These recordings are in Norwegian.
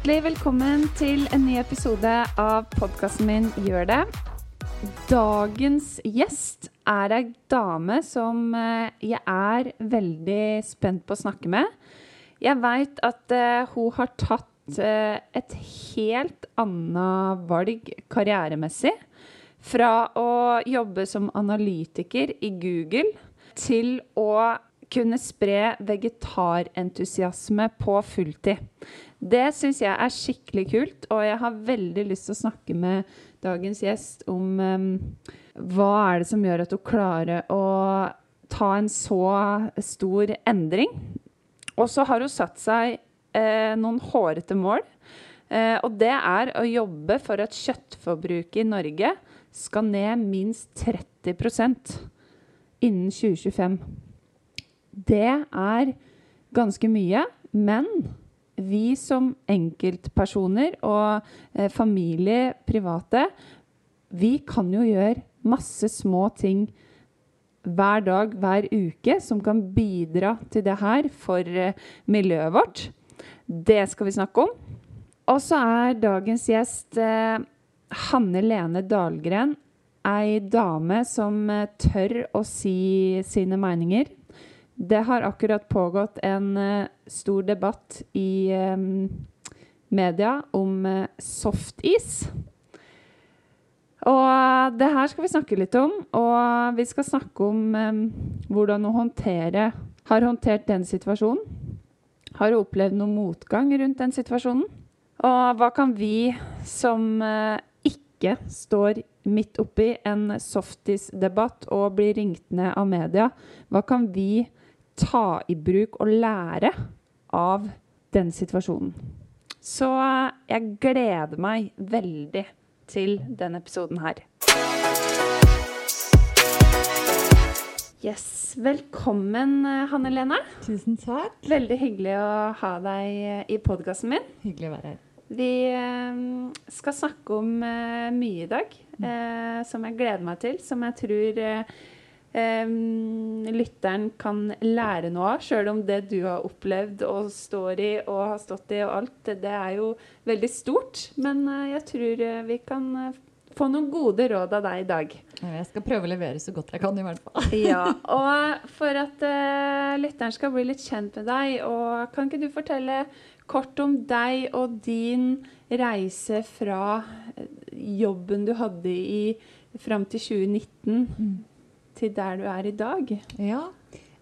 Hjertelig velkommen til en ny episode av podkasten min Gjør det. Dagens gjest er ei dame som eh, jeg er veldig spent på å snakke med. Jeg veit at uh, hun har tatt uh, et helt annet valg karrieremessig. Fra å jobbe som analytiker i Google til å kunne spre vegetarentusiasme på fulltid. Det syns jeg er skikkelig kult, og jeg har veldig lyst til å snakke med dagens gjest om um, hva er det som gjør at hun klarer å ta en så stor endring. Og så har hun satt seg eh, noen hårete mål. Eh, og det er å jobbe for at kjøttforbruket i Norge skal ned minst 30% innen 2025. Det er ganske mye, men vi som enkeltpersoner og eh, familie, private, vi kan jo gjøre masse små ting hver dag, hver uke, som kan bidra til det her for eh, miljøet vårt. Det skal vi snakke om. Og så er dagens gjest eh, Hanne Lene Dahlgren. Ei dame som eh, tør å si sine meninger. Det har akkurat pågått en eh, stor debatt i eh, media om eh, softis. Og det her skal vi snakke litt om. Og vi skal snakke om um, hvordan hun håndtere, har håndtert den situasjonen. Har hun opplevd noe motgang rundt den situasjonen? Og hva kan vi som uh, ikke står midt oppi en softis-debatt og blir ringt ned av media, hva kan vi ta i bruk og lære av den situasjonen? Så uh, jeg gleder meg veldig til denne episoden her. Yes, Velkommen, Hanne Lene. Tusen takk. Veldig hyggelig å ha deg i podkasten min. Hyggelig å være her. Vi eh, skal snakke om eh, mye i dag eh, som jeg gleder meg til. Som jeg tror eh, eh, lytteren kan lære noe av. Sjøl om det du har opplevd og står i og har stått i og alt, det er jo veldig stort. Men eh, jeg tror vi kan få noen gode råd av deg i dag. Jeg skal prøve å levere så godt jeg kan, i hvert fall. ja, og for at uh, lytteren skal bli litt kjent med deg, og kan ikke du fortelle kort om deg og din reise fra jobben du hadde i fram til 2019, mm. Til der du er i dag? Ja.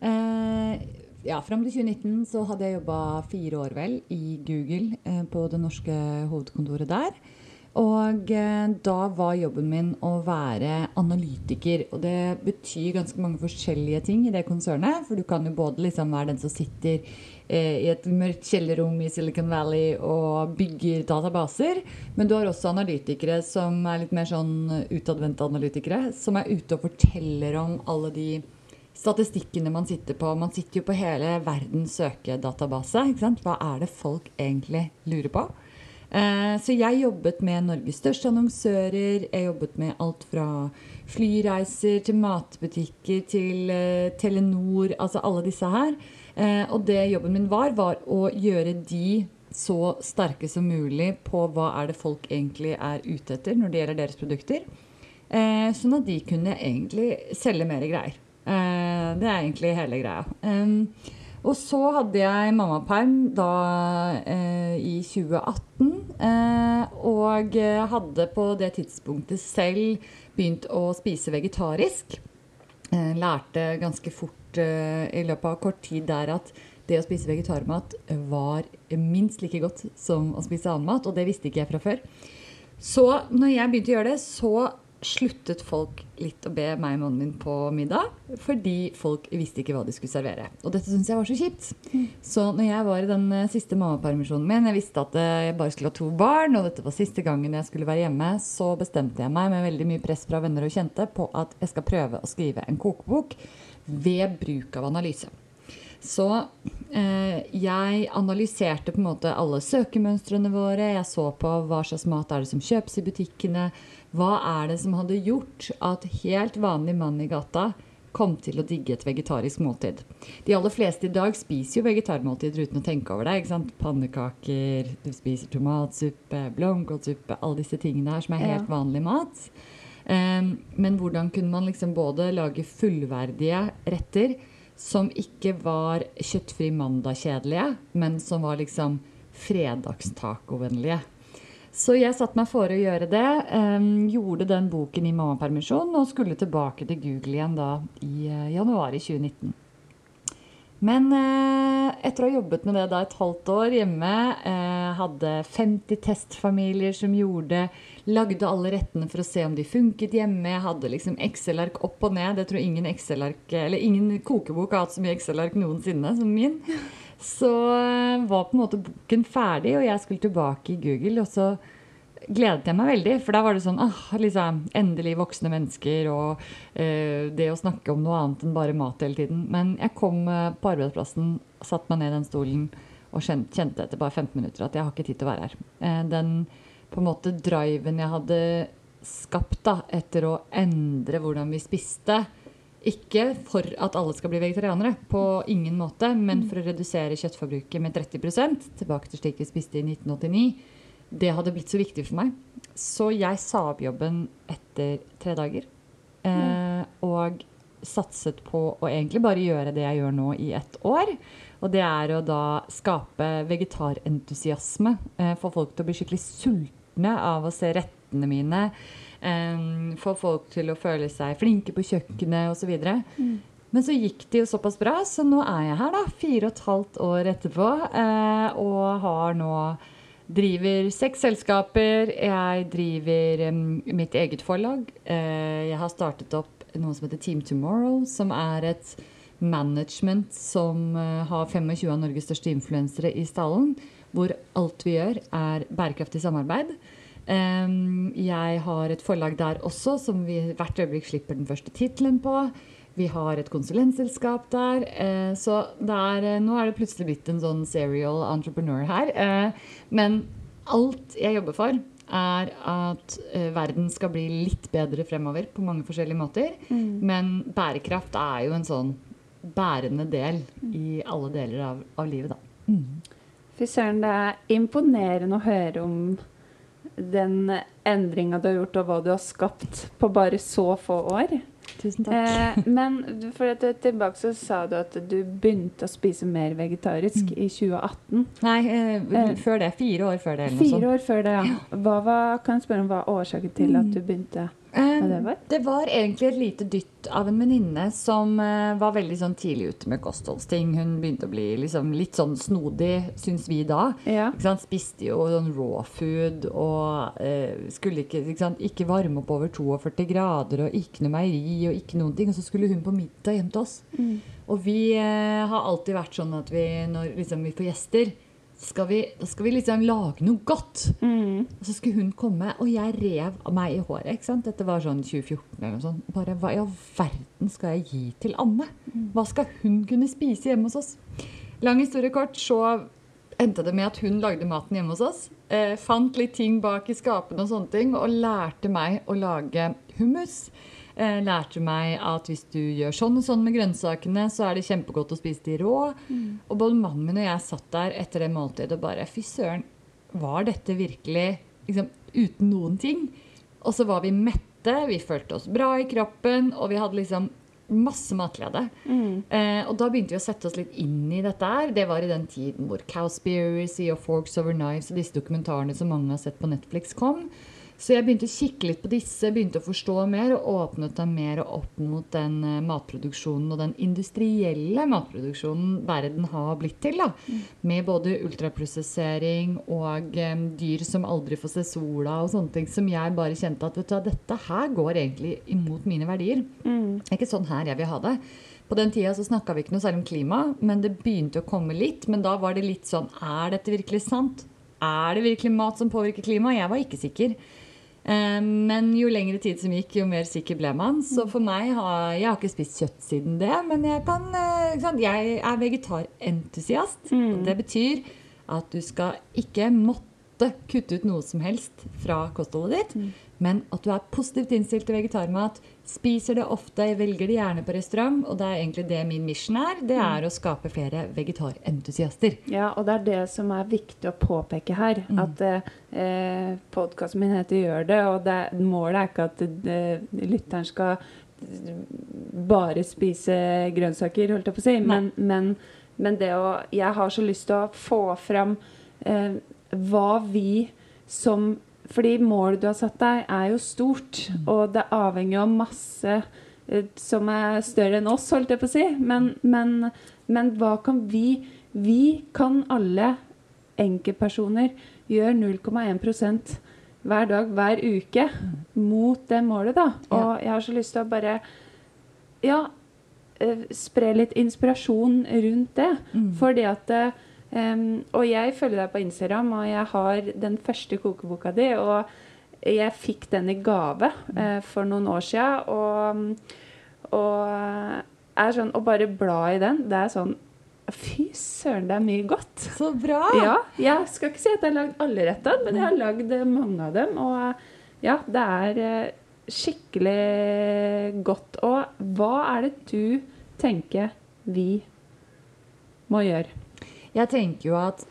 Eh, ja, Fram til 2019 så hadde jeg jobba fire år vel i Google eh, på det norske hovedkontoret der. Og eh, da var jobben min å være analytiker. Og det betyr ganske mange forskjellige ting i det konsernet. For du kan jo både liksom være den som sitter i et mørkt kjellerrom i Silicon Valley og bygger databaser. Men du har også analytikere som er litt mer sånn utadvendte analytikere. Som er ute og forteller om alle de statistikkene man sitter på. Man sitter jo på hele verdens søkedatabase. Hva er det folk egentlig lurer på? Eh, så jeg jobbet med Norges største annonsører. Jeg jobbet med alt fra flyreiser til matbutikker til uh, Telenor, altså alle disse her. Uh, og det jobben min var, var å gjøre de så sterke som mulig på hva er det folk egentlig er ute etter når det gjelder deres produkter. Eh, sånn at de kunne egentlig selge mer greier. det er egentlig hele greia. Eh, og så hadde jeg mammaperm da eh, i 2018. Eh, og hadde på det tidspunktet selv begynt å spise vegetarisk. Eh, lærte ganske fort eh, i løpet av kort tid der at det å spise vegetarmat var minst like godt som å spise annen mat. Og det visste ikke jeg fra før. Så når jeg begynte å gjøre det, så sluttet folk litt å be meg og mannen min på middag. Fordi folk visste ikke hva de skulle servere. Og dette syntes jeg var så kjipt. Mm. Så når jeg var i den eh, siste mammapermisjonen min, jeg visste at jeg bare skulle ha to barn, og dette var siste gangen jeg skulle være hjemme, så bestemte jeg meg med veldig mye press fra venner og kjente på at jeg skal prøve å skrive en kokebok ved bruk av analyse. Så eh, jeg analyserte på en måte alle søkemønstrene våre. Jeg så på hva slags mat er det som kjøpes i butikkene Hva er det som hadde gjort at helt vanlig mann i gata kom til å digge et vegetarisk måltid. De aller fleste i dag spiser jo vegetarmåltider uten å tenke over det. ikke sant? Pannekaker, du spiser tomatsuppe, blomkålsuppe, alle disse tingene her som er helt vanlig mat. Men hvordan kunne man liksom både lage fullverdige retter som ikke var kjøttfri mandag-kjedelige, men som var liksom fredagstacovennlige? Så jeg satte meg for å gjøre det. gjorde den boken i mammapermisjon og skulle tilbake til Google igjen da i eh, januar i 2019. Men eh, etter å ha jobbet med det da et halvt år hjemme, eh, hadde 50 testfamilier som gjorde lagde alle rettene for å se om de funket hjemme, jeg hadde liksom Excel-ark opp og ned. Jeg tror ingen Excel-ark, eller ingen kokebok har hatt så mye Excel-ark noensinne som min. Så eh, var på en måte boken ferdig, og jeg skulle tilbake i Google. Og så gledet jeg meg veldig, for da var det sånn ah, liksom, Endelig voksne mennesker og eh, det å snakke om noe annet enn bare mat hele tiden. Men jeg kom eh, på arbeidsplassen, satte meg ned i den stolen og kjente, kjente etter bare 15 minutter at jeg har ikke tid til å være her. Eh, den på en måte driven jeg hadde skapt da, etter å endre hvordan vi spiste, ikke for at alle skal bli vegetarianere, på ingen måte, men for å redusere kjøttforbruket med 30% tilbake til slik vi spiste i 1989. Det hadde blitt så viktig for meg. Så jeg sa opp jobben etter tre dager. Eh, og satset på å egentlig bare gjøre det jeg gjør nå i ett år. Og det er å da skape vegetarentusiasme. Eh, få folk til å bli skikkelig sultne av å se rettene mine. Eh, få folk til å føle seg flinke på kjøkkenet osv. Mm. Men så gikk det jo såpass bra, så nå er jeg her, da. Fire og et halvt år etterpå. Eh, og har nå Driver seks selskaper. Jeg driver um, mitt eget forlag. Uh, jeg har startet opp noe som heter Team Tomorrow, som er et management som uh, har 25 av Norges største influensere i stallen. Hvor alt vi gjør, er bærekraftig samarbeid. Um, jeg har et forlag der også, som vi hvert øyeblikk slipper den første tittelen på. Vi har et konsulentselskap der. Eh, så er, eh, nå er det plutselig blitt en sånn serial entrepreneur her. Eh, men alt jeg jobber for, er at verden skal bli litt bedre fremover på mange forskjellige måter. Men bærekraft er jo en sånn bærende del i alle deler av, av livet, da. Fy søren, det er imponerende å høre om den endringa du har gjort, og hva du har skapt på bare så få år. Tusen takk. Eh, men for at tilbake så sa du at du begynte å spise mer vegetarisk i 2018. Nei, eh, eh, før det. Fire år før det. Fire år før det, ja. Hva var, kan jeg spørre om hva årsaken til at du begynte det? var? Det var egentlig et lite dytt av en venninne som eh, var veldig sånn tidlig ute med kostholdsting. Hun begynte å bli liksom litt sånn snodig, syns vi da. Ja. Spiste jo sånn raw food og eh, skulle ikke, ikke, ikke varme opp over 42 grader og ikke noe meieri og ikke noen ting. Og så skulle hun på middag hjem til oss. Og vi eh, har alltid vært sånn at vi, når liksom, vi får gjester, skal vi, da skal vi liksom lage noe godt. Mm. Og så skulle hun komme, og jeg rev av meg i håret. ikke sant? Dette var sånn 2014 eller noe sånt. Bare hva i all verden skal jeg gi til Anne? Hva skal hun kunne spise hjemme hos oss? Lang historie kort, så endte det med at hun lagde maten hjemme hos oss. Eh, fant litt ting bak i skapene og sånne ting, og lærte meg å lage hummus. Eh, lærte meg at hvis du gjør sånn og sånn med grønnsakene, så er det kjempegodt å spise de rå. Og både mannen min og jeg satt der etter det måltidet og bare Fy søren, var dette virkelig liksom, uten noen ting? Og så var vi mette, vi følte oss bra i kroppen, og vi hadde liksom masse matglede. Eh, og da begynte vi å sette oss litt inn i dette her. Det var i den tiden hvor Cowspiracy og Forks Over Knives og disse dokumentarene som mange har sett på Netflix, kom. Så jeg begynte å kikke litt på disse, begynte å forstå mer og åpnet dem mer opp mot den eh, matproduksjonen og den industrielle matproduksjonen verden har blitt til. da. Med både ultraprosessering og um, dyr som aldri får se sola og sånne ting. Som jeg bare kjente at vet du, dette her går egentlig imot mine verdier. Det er ikke sånn her jeg vil ha det. På den tida så snakka vi ikke noe særlig om klima, men det begynte å komme litt. Men da var det litt sånn Er dette virkelig sant? Er det virkelig mat som påvirker klimaet? Jeg var ikke sikker. Eh, Men jo lengre tid som gikk, jo mer sikker ble man. Så for meg har Jeg har ikke spist kjøtt siden det, men jeg kan eh? Jeg er vegetarentusiast. Og det betyr at du skal ikke måtte måtte kutte ut noe som helst fra kostholdet ditt, men at du er positivt innstilt til vegetarmat, spiser det ofte, velger det gjerne på restaurant, og det er egentlig det min mission er, det er å skape flere vegetarentusiaster. Ja, og det er det som er viktig å påpeke her. Mm. At eh, podkasten min heter 'Gjør det', og det, målet er ikke at eh, lytteren skal bare spise grønnsaker, holdt jeg på å si. Men, men, men det å Jeg har så lyst til å få fram eh, hva vi som Fordi målet du har satt deg, er jo stort, og det avhenger av masse eh, som er større enn oss, holdt jeg på å si. Men, men, men hva kan vi Vi kan alle enkeltpersoner gjøre 0,1% hver dag, hver uke mot det målet, da. Og jeg har så lyst til å bare Ja, eh, spre litt inspirasjon rundt det. Mm. Fordi at em, Og jeg følger deg på Instagram, og jeg har den første kokeboka di. Og jeg fikk den i gave uh, for noen år siden. Og, og er sånn Å bare bla i den, det er sånn Fy søren, det er mye godt. Så bra! Ja, jeg skal ikke si at jeg har lagd alle rettene, men jeg har lagd eh, mange av dem. Og ja, det er eh, skikkelig godt. Og hva er det du tenker vi må gjøre? Jeg tenker jo at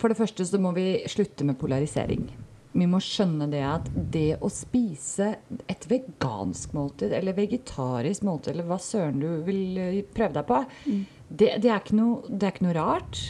for det første så må vi slutte med polarisering. Vi må skjønne det at det å spise et vegansk måltid eller vegetarisk måltid, eller hva søren du vil eh, prøve deg på, det, det, er ikke noe, det er ikke noe rart.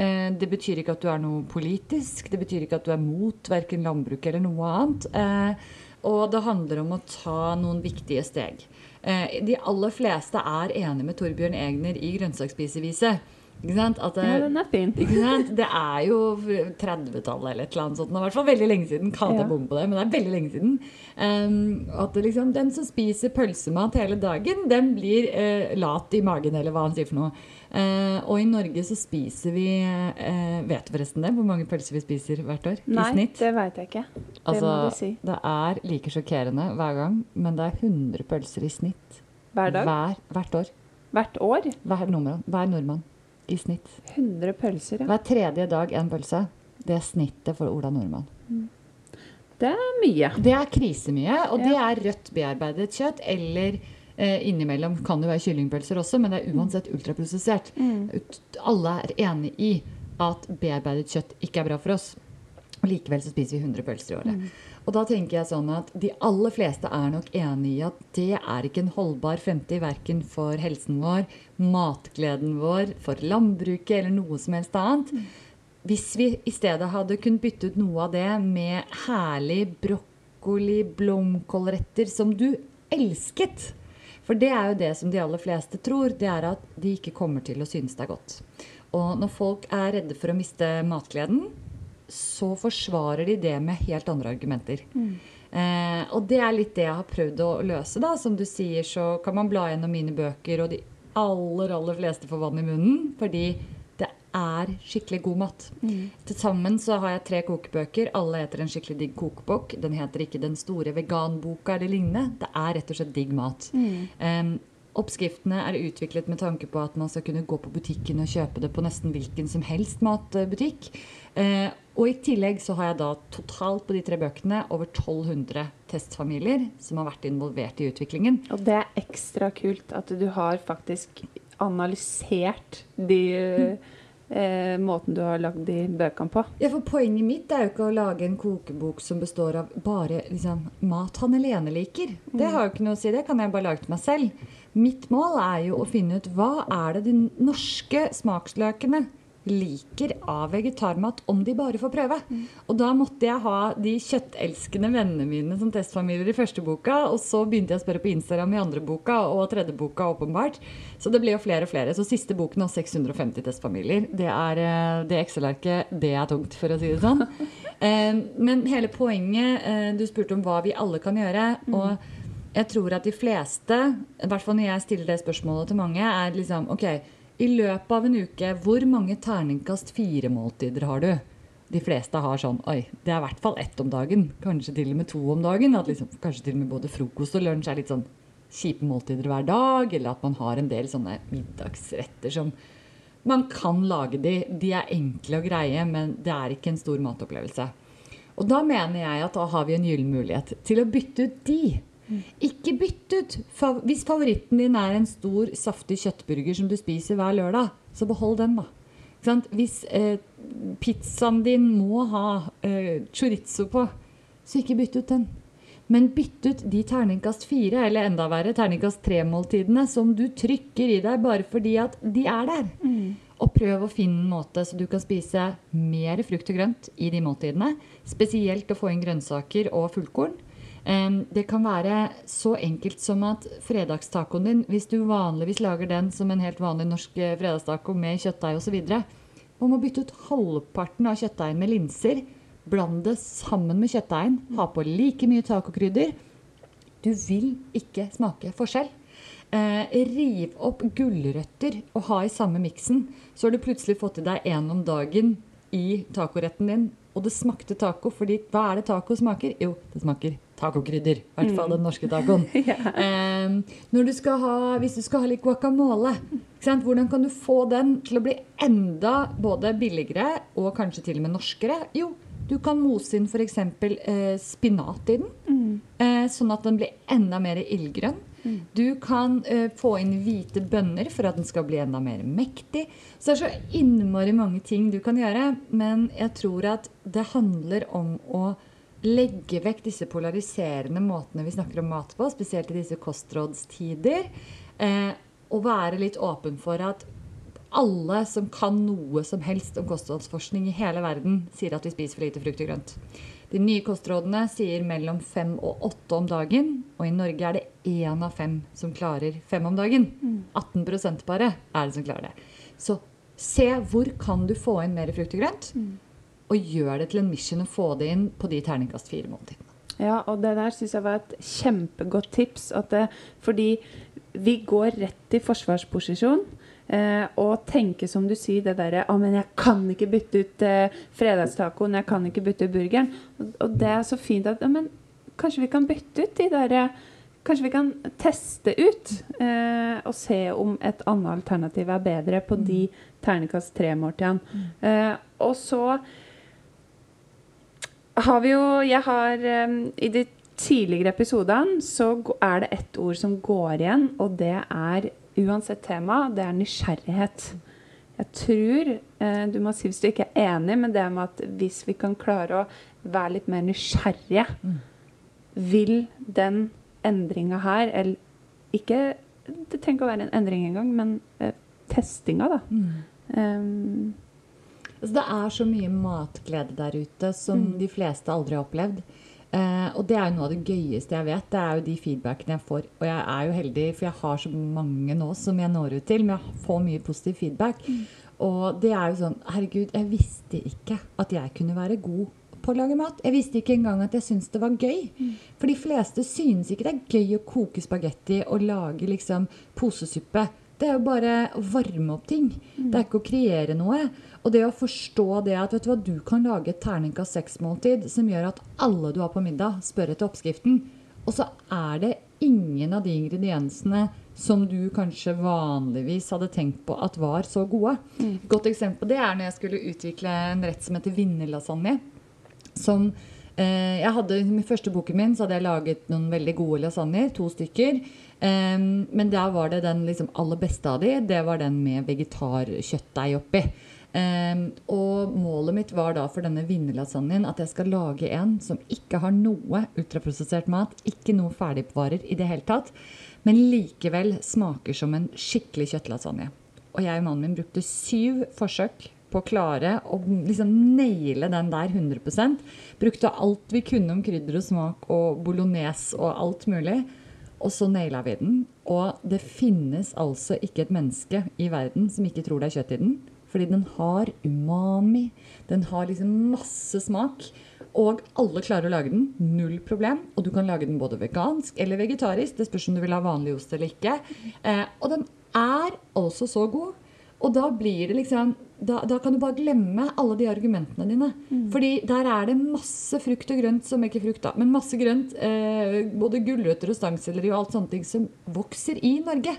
Eh, det betyr ikke at du er noe politisk. Det betyr ikke at du er mot verken landbruk eller noe annet. Eh, og det handler om å ta noen viktige steg. De aller fleste er enige med Torbjørn Egner i Grønnsaksspiseviset. Ikke sant? At, Ja, eh, den er fin. Det er jo 30-tallet eller et eller annet sånt. nå, I hvert fall veldig lenge siden. Kan jeg på det, men det er veldig lenge siden. Um, at det liksom, Den som spiser pølsemat hele dagen, den blir uh, lat i magen, eller hva han sier for noe. Uh, og i Norge så spiser vi uh, Vet du forresten det? Hvor mange pølser vi spiser hvert år? Nei, I snitt? det veit jeg ikke. Det Altså, må du si. det er like sjokkerende hver gang, men det er 100 pølser i snitt Hver dag? hver, hvert år. Hvert år? Hver nummer, hver nordmann i snitt. 100 pølser, ja. Hver tredje dag en pølse. Det er snittet for Ola Nordmann. Det er mye. Det er krisemye, og det er rødt bearbeidet kjøtt. Eller eh, innimellom kan det være kyllingpølser også, men det er uansett ultraprosessert. Mm. Alle er enig i at bearbeidet kjøtt ikke er bra for oss. Og likevel så spiser vi 100 pølser i året. Og da tenker jeg sånn at de aller fleste er nok enig i at det er ikke en holdbar fremtid verken for helsen vår, matgleden vår, for landbruket eller noe som helst annet. Hvis vi i stedet hadde kunnet bytte ut noe av det med herlig brokkoli, blomkålretter som du elsket. For det er jo det som de aller fleste tror, det er at de ikke kommer til å synes det er godt. Og når folk er redde for å miste matgleden, så forsvarer de det med helt andre argumenter. Eh, og det er litt det jeg har prøvd å løse. da. Som du sier, så kan man bla gjennom mine bøker, og de aller, aller fleste får vann i munnen. Fordi det er skikkelig god mat. Til sammen så har jeg tre kokebøker. Alle heter en skikkelig digg kokebok. Den heter ikke Den store veganboka eller lignende. Det er rett og slett digg mat. Em, Oppskriftene er utviklet med tanke på at man skal kunne gå på butikken og kjøpe det på nesten hvilken som helst matbutikk. Eh, og i tillegg så har jeg da totalt på de tre bøkene over 1200 testfamilier som har vært involvert i utviklingen. Og det er ekstra kult at du har faktisk analysert de eh, måten du har lagd de bøkene på. Ja, for Poenget mitt er jo ikke å lage en kokebok som består av bare liksom, mat han Helene liker. Det har jo ikke noe å si, det kan jeg bare lage til meg selv. Mitt mål er jo å finne ut hva er det de norske smaksløkene liker av vegetarmat om de bare får prøve. Og da måtte jeg ha de kjøttelskende vennene mine som testfamilier i første boka, og så begynte jeg å spørre på Instagram i andre boka og tredje boka åpenbart. Så det ble jo flere og flere. Så siste boken har 650 testfamilier. Det er eh, det Excel-arket, det er tungt, for å si det sånn. Eh, Men hele poenget eh, Du spurte om hva vi alle kan gjøre. og jeg tror at de fleste, i hvert fall når jeg stiller det spørsmålet til mange, er liksom OK, i løpet av en uke, hvor mange terningkast fire-måltider har du? De fleste har sånn Oi, det er i hvert fall ett om dagen. Kanskje til og med to om dagen. Liksom, kanskje til og med både frokost og lunsj er litt sånn kjipe måltider hver dag. Eller at man har en del sånne middagsretter som Man kan lage de. De er enkle og greie, men det er ikke en stor matopplevelse. Og da mener jeg at da har vi en gyllen mulighet til å bytte ut de. Ikke bytt ut. Hvis favoritten din er en stor, saftig kjøttburger som du spiser hver lørdag, så behold den, da. Hvis eh, pizzaen din må ha eh, chorizo på, så ikke bytt ut den. Men bytt ut de terningkast fire, eller enda verre, terningkast tre-måltidene som du trykker i deg bare fordi at de er der. Og prøv å finne en måte så du kan spise mer frukt og grønt i de måltidene. Spesielt å få inn grønnsaker og fullkorn. Det kan være så enkelt som at fredagstacoen din, hvis du vanligvis lager den som en helt vanlig norsk eh, fredagstaco med kjøttdeig osv., man må bytte ut halvparten av kjøttdeigen med linser. Bland det sammen med kjøttdeigen. Ha på like mye tacokrydder. Du vil ikke smake forskjell. Eh, riv opp gulrøtter og ha i samme miksen. Så har du plutselig fått i deg én om dagen i tacoretten din. Og det smakte taco, fordi hva er det taco smaker? Jo, det smaker tacokrydder. I hvert fall den norske tacoen. Eh, når du ha, hvis du skal ha litt guacamole, hvordan kan du få den til å bli enda både billigere og kanskje til og med norskere? Jo, du kan mose inn f.eks. Eh, spinat i den, eh, sånn at den blir enda mer ildgrønn. Du kan uh, få inn hvite bønner for at den skal bli enda mer mektig. Så det er så innmari mange ting du kan gjøre, men jeg tror at det handler om å legge vekk disse polariserende måtene vi snakker om mat på, spesielt i disse kostrådstider, eh, og være litt åpen for at alle som kan noe som helst om kostholdsforskning i hele verden, sier at vi spiser for lite frukt og grønt. De nye kostrådene sier mellom fem og åtte om dagen, og i Norge er det én av fem som klarer fem om dagen. 18 bare er det som klarer det. Så se hvor kan du få inn mer frukt og grønt, og gjør det til en mission å få det inn på de terningkast fire-måltidene. Ja, og det der syns jeg var et kjempegodt tips. At det, fordi vi går rett i forsvarsposisjon. Eh, og tenke som du sier, det derre Å, men jeg kan ikke bytte ut eh, fredagstacoen. Jeg kan ikke bytte ut burgeren. Og, og det er så fint at ja, Men kanskje vi kan bytte ut de derre Kanskje vi kan teste ut eh, og se om et annet alternativ er bedre på de ternekast tre-måltidene. Eh, og så har vi jo Jeg har um, I de tidligere episodene så er det ett ord som går igjen, og det er uansett tema, det er nysgjerrighet. Jeg tror eh, Du må si hvis du ikke er enig, men det med at hvis vi kan klare å være litt mer nysgjerrige, vil den endringa her Eller ikke Det trenger ikke å være en endring engang, men eh, testinga, da. Um, Altså, det er så mye matglede der ute som de fleste aldri har opplevd. Eh, og det er jo noe av det gøyeste jeg vet. Det er jo de feedbackene jeg får. Og jeg er jo heldig, for jeg har så mange nå som jeg når ut til. Men jeg får mye positiv feedback. Og det er jo sånn Herregud, jeg visste ikke at jeg kunne være god på å lage mat. Jeg visste ikke engang at jeg syntes det var gøy. For de fleste synes ikke det er gøy å koke spagetti og lage liksom posesuppe. Det er jo bare å varme opp ting. Det er ikke å kreere noe. Og det å forstå det at vet du hva, du kan lage et terningkast seks-måltid som gjør at alle du har på middag, spør etter oppskriften. Og så er det ingen av de ingrediensene som du kanskje vanligvis hadde tenkt på at var så gode. Et godt eksempel det er når jeg skulle utvikle en rett som heter vinnerlasagne. Som eh, jeg hadde I første boken min så hadde jeg laget noen veldig gode lasagner. To stykker. Eh, men der var det den liksom aller beste av de. Det var den med vegetarkjøttdeig oppi. Em, og målet mitt var da for denne vinnerlasagnen at jeg skal lage en som ikke har noe ultraprosessert mat, ikke noe ferdigvarer i det hele tatt, men likevel smaker som en skikkelig kjøttlasagne. Og jeg og mannen min brukte syv forsøk på å klare å liksom naile den der 100% Brukte alt vi kunne om krydder og smak og bolognese og alt mulig. Og så naila vi den. Og det finnes altså ikke et menneske i verden som ikke tror det er kjøtt i den. Fordi den har umami. Den har liksom masse smak. Og alle klarer å lage den. Null problem. Og du kan lage den både vegansk eller vegetarisk. Det spørs om du vil ha vanlig ost eller ikke. Eh, og den er altså så god. Og da blir det liksom da, da kan du bare glemme alle de argumentene dine. Fordi der er det masse frukt og grønt som ikke frukt, da, men masse grønt. Eh, både gulrøtter og stangselleri og alt sånne ting som vokser i Norge.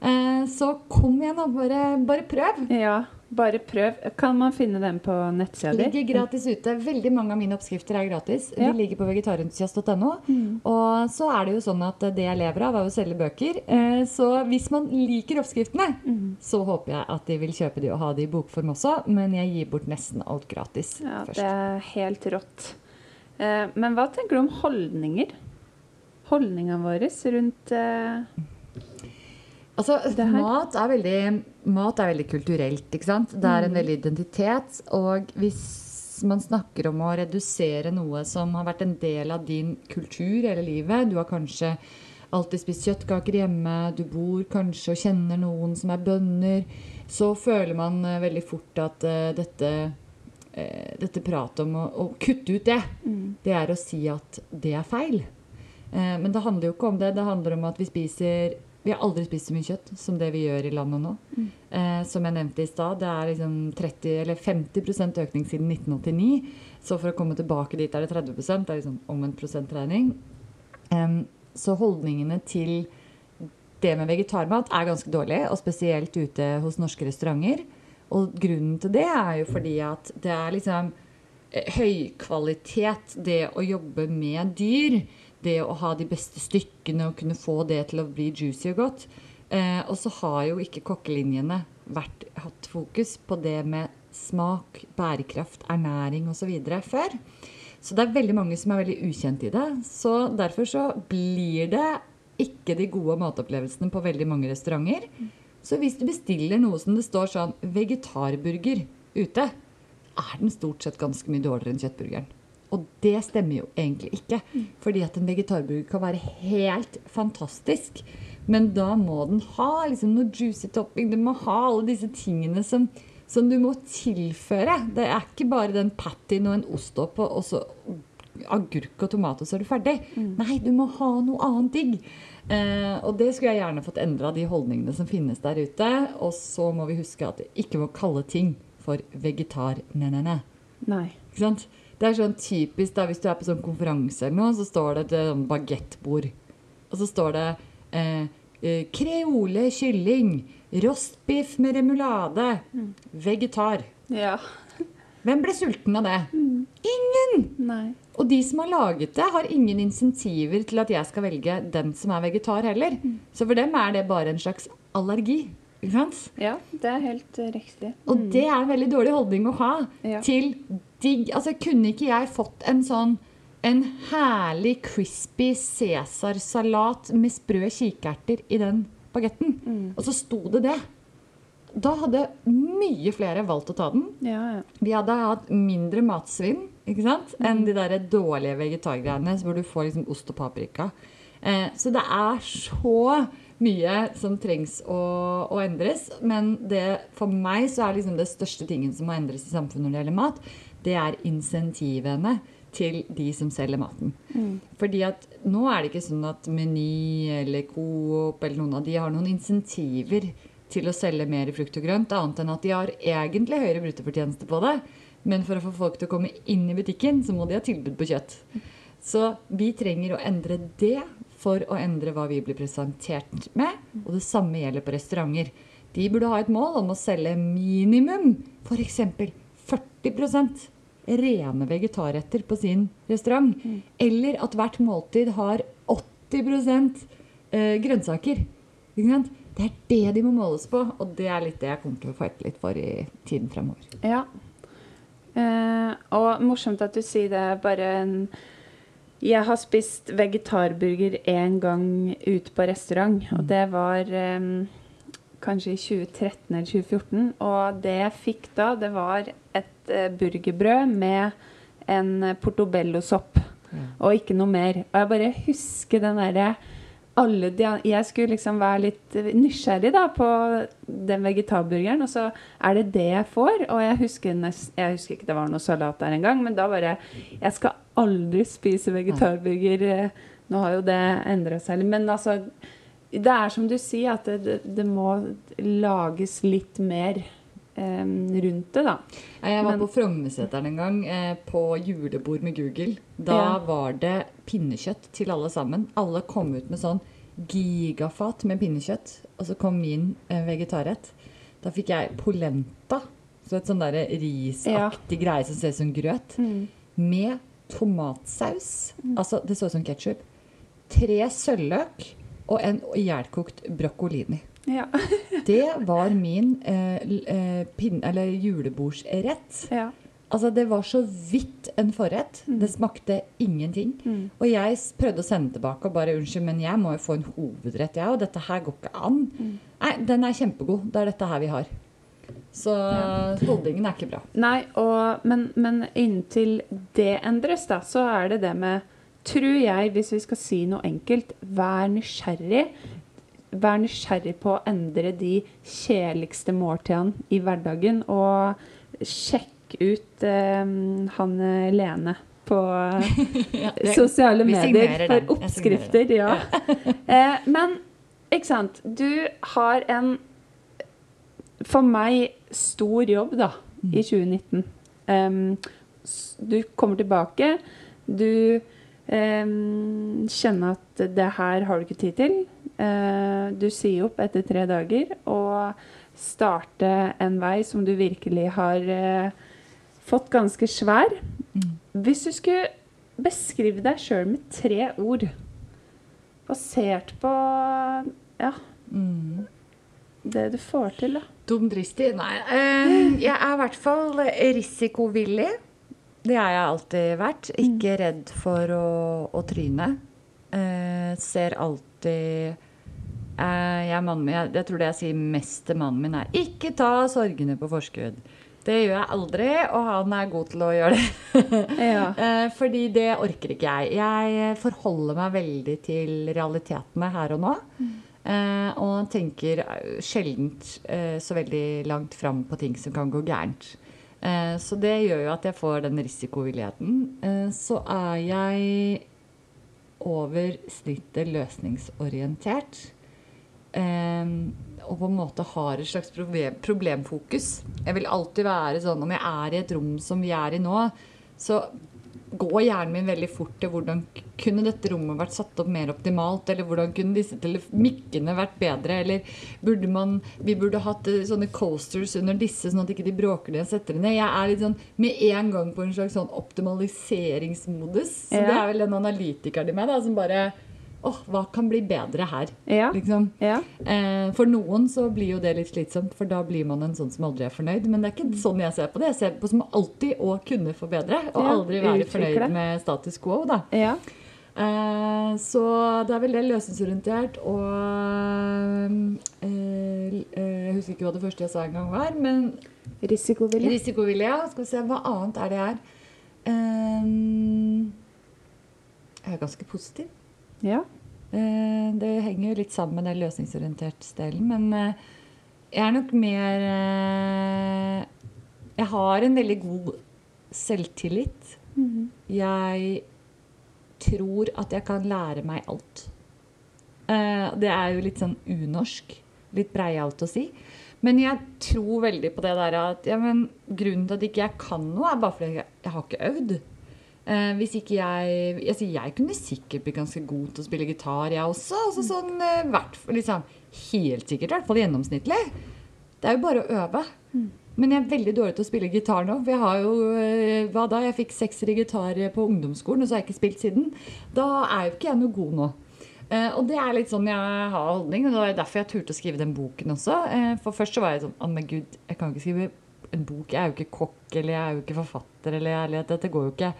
Eh, så kom igjen, da. Bare, bare prøv. Ja, bare prøv. Kan man finne den på nettsida di? Ligger gratis ute. Veldig mange av mine oppskrifter er gratis. Ja. De ligger på vegetarentusiast.no. Og så er det jo sånn at det jeg lever av, er å selge bøker. Eh, Så hvis man liker oppskriftene, så håper jeg at de vil kjøpe de og ha de i bokform også. Men jeg gir bort nesten alt gratis Ja, først. det er helt rått. Eh, Men hva tenker du om holdninger? Holdningene våre rundt eh, Altså, mat er, veldig, mat er veldig kulturelt, ikke sant? Det er en veldig identitet. Og hvis man snakker om å redusere noe som har vært en del av din kultur hele livet Du har kanskje alltid spist kjøttkaker hjemme, du bor kanskje og kjenner noen som er bønder, så føler man eh, veldig fort at eh, dette eh, dette pratet om å, å kutte ut det, det er å si at det er feil. Men det handler jo ikke om det. Det handler om at vi spiser Vi har aldri spist så mye kjøtt som det vi gjør i landet nå. Eh, som jeg nevnte i stad, det er liksom 30 eller 50% økning siden 1989. Så for å komme tilbake dit er det 30 Det er liksom omvendt prosentregning. Em, så holdningene til det med vegetarmat er ganske dårlig, og spesielt ute hos norske restauranter. Og grunnen til det er jo fordi at det er liksom eh, høykvalitet, det å jobbe med dyr. Det å ha de beste stykkene og kunne få det til å bli juicy og godt. Eh, og så har jo ikke kokkelinjene vært, hatt fokus på det med smak, bærekraft, ernæring osv. før. Så det er veldig mange som er veldig ukjent i det. Så derfor så blir det ikke de gode matopplevelsene på veldig mange restauranter. Så hvis du bestiller noe som det står sånn vegetarburger ute, er den stort sett ganske mye dårligere enn kjøttburgeren. Og det stemmer jo egentlig ikke. Fordi at en vegetarburger kan være helt fantastisk. Men da må den ha liksom noe juicy topping. Den må ha alle disse tingene som, som du må tilføre. Det er ikke bare den pattyen og en ost oppå og så agurk og tomat, og så er du ferdig. Nei, du må ha noe annet digg. Eh, og det skulle jeg gjerne fått endra, de holdningene som finnes der ute. Og så må vi huske at vi ikke må kalle ting for vegetar-ne-ne-ne. Ikke sant? Det er sånn typisk da, Hvis du er på sånn konferanse eller noe, så står det et sånn bagettbord. Og så står det eh, eh, kreole kylling, rostbiff med remulade, vegetar. Ja. Hvem ble sulten av det? Ingen! Nei. Og de som har laget det, har ingen insentiver til at jeg skal velge den som er vegetar heller. Så for dem er det bare en slags allergi. Ikke sant? Ja, det er helt eh, riktig. Og det er en veldig dårlig holdning å ha Ja. til digg Altså, kunne ikke jeg fått en sånn en herlig crispy cæsarsalat med sprø kikerter i den bagetten? Og så sto det det. Da hadde mye flere valgt å ta den. Ja, ja. Vi hadde hatt mindre matsvinn ikke sant? enn de der dårlige vegetargreiene hvor du får liksom ost og paprika. Eh, så det er så mye som trengs å, å endres. Men det, for meg så er liksom det største tingen som må endres i samfunnet når det gjelder mat, det er insentivene til de som selger maten. Fordi at nå er det ikke sånn at Meny eller Coop eller noen av de har noen insentiver til å selge mer frukt og grønt, annet enn at de har egentlig høyere bruttofortjeneste på det. Men for å få folk til å komme inn i butikken, så må de ha tilbud på kjøtt. Så vi trenger å endre det for å endre hva vi blir presentert med. Og det samme gjelder på restauranter. De burde ha et mål om å selge minimum f.eks. 40 rene vegetarretter på sin restaurant. Eller at hvert måltid har 80 eh, grønnsaker. Det er det de må måles på, og det er litt det jeg kommer til å fighte litt for i tiden fremover. Ja. Eh, og morsomt at du sier det. Bare en Jeg har spist vegetarburger én gang ute på restaurant, og det var eh, kanskje i 2013 eller 2014. Og det jeg fikk da, det var et eh, burgerbrød med en portobello-sopp. Og ikke noe mer. Og jeg bare husker den derre alle de, Jeg skulle liksom være litt nysgjerrig da på den vegetarburgeren, og så er det det jeg får. Og jeg husker, nest, jeg husker ikke det var noe salat der engang, men da bare Jeg skal aldri spise vegetarburger. eh, Nå har jo det endra seg litt. Men altså Det er som du sier, at det, det, det må lages litt mer eh, rundt det, da. Jeg var Men- på Frognerseteren en gang, eh, på julebord med Google. Da Ja. var det pinnekjøtt til alle sammen. Alle kom ut med sånn gigafat med pinnekjøtt, og så kom min eh, vegetarrett. Da fikk jeg polenta, så et sånn der risaktig greie som ser ut som grøt, med tomatsaus. Altså, det så ut som ketsjup. Tre sølvløk og en ihjelkokt broccolini. Ja. Det var min eh, eh, pin, eller julebordsrett. ja. Altså, det var så vidt en forrett. Det smakte ingenting. Og jeg prøvde å sende tilbake og bare unnskyld, men jeg må jo få en hovedrett, jeg, og dette her går ikke an. Nei, den er kjempegod. Det er dette her vi har. Så holdningen er ikke bra. Nei, og, men, men inntil det endres, da, så er det det med Tror jeg, hvis vi skal si noe enkelt, vær nysgjerrig. Vær nysgjerrig på å endre de kjedeligste måltidene i hverdagen. Og sjekk ut eh, han eh, Lene på det- sosiale medier for den. Oppskrifter. Ja. eh, men ikke sant. Du har en for meg stor jobb da, i 2019. Um, du kommer tilbake, du um, kjenner at det her har du ikke tid til. Eh, du sier opp etter tre dager og starte en vei som du virkelig har eh, fått ganske svær. Hvis du skulle beskrive deg sjøl med tre ord, basert på ja, Mm. det du får til, da. Dumdristig? Nei. eh, jeg er i hvert fall risikovillig. Det har jeg alltid vært. Ikke redd for å, å tryne. Ser alltid Jeg er min, jeg, jeg tror det jeg sier mest til mannen min, er 'ikke ta sorgene på forskudd'. Det gjør jeg aldri, og han er god til å gjøre det. Ja. Eh, fordi det orker ikke jeg. Jeg forholder meg veldig til realitetene her og nå. Eh, og tenker eh, sjelden eh, så veldig langt fram på ting som kan gå gærent. Eh, så det gjør jo at jeg får den risikovilligheten. Eh, så er jeg over snittet løsningsorientert. Eh, og på en måte har et slags problem, problemfokus. Jeg vil alltid være sånn Om jeg er i et rom som vi er i nå, så går hjernen min veldig fort til hvordan kunne dette rommet vært satt opp mer optimalt, eller hvordan kunne disse mikkene vært bedre, eller burde man Vi burde hatt eh, sånne coasters under disse, sånn at ikke de bråker når jeg setter det ned. Jeg er litt sånn med en gang på en slags sånn optimaliseringsmodus. Så Ja. det er vel den analytikeren i meg da, som bare Åh, hva kan bli bedre her? Ja. Liksom. ja. Eh, for noen så blir jo det litt slitsomt, for da blir man en sånn som aldri er fornøyd. Men det er ikke sånn jeg ser på det. Jeg ser på som alltid å kunne forbedre, og Ja, aldri være utvikle. fornøyd med status quo, da. ja. Eh, så det er vel det løsningsorientert og eh, eh, Jeg husker ikke hva det første jeg sa engang var, men Risikovilje. Risikovilje, ja. Skal vi se, hva annet er det jeg er? Eh, jeg er ganske positiv. Ja. Eh, Det henger jo litt sammen med den løsningsorientert-delen, men eh, jeg er nok mer eh, Jeg har en veldig god selvtillit. Jeg tror at jeg kan lære meg alt. Det er jo litt sånn unorsk. Litt breialt å si. Men jeg tror veldig på det der at ja, men grunnen til at ikke jeg kan noe, er bare fordi jeg har ikke øvd. Eh, hvis ikke jeg jeg, jeg kunne sikkert blitt ganske god til å spille gitar, jeg også. Altså sånn, eh, hvert, liksom, helt sikkert, i hvert fall gjennomsnittlig. Det er jo bare å øve. Men jeg er veldig dårlig til å spille gitar nå. For jeg har jo eh, Hva da? Jeg fikk sekser i gitar på ungdomsskolen, og så har jeg ikke spilt siden. Da er jo ikke jeg noe god nå. Eh, og det er litt sånn jeg har holdning, og det var derfor jeg turte å skrive den boken også. For først så var jeg sånn Å, men gud, jeg kan ikke skrive en bok. Jeg er jo ikke kokk, eller jeg er jo ikke forfatter, eller ærlighet. Dette går jo ikke.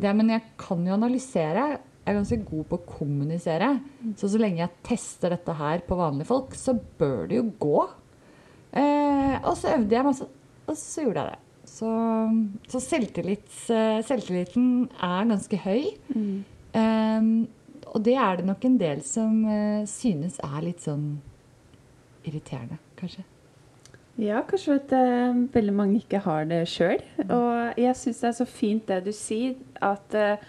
Det, men jeg kan jo analysere. Jeg er ganske god på å kommunisere. Så så lenge jeg tester dette her på vanlige folk, så bør det jo gå. Eh, og så øvde jeg masse, og så gjorde jeg det. Så, så eh, selvtilliten er ganske høy. Eh, og det er det nok en del som eh, synes er litt sånn irriterende, kanskje. Ja, kanskje at eh, veldig mange ikke har det sjøl. Og jeg syns det er så fint det du sier, at uh,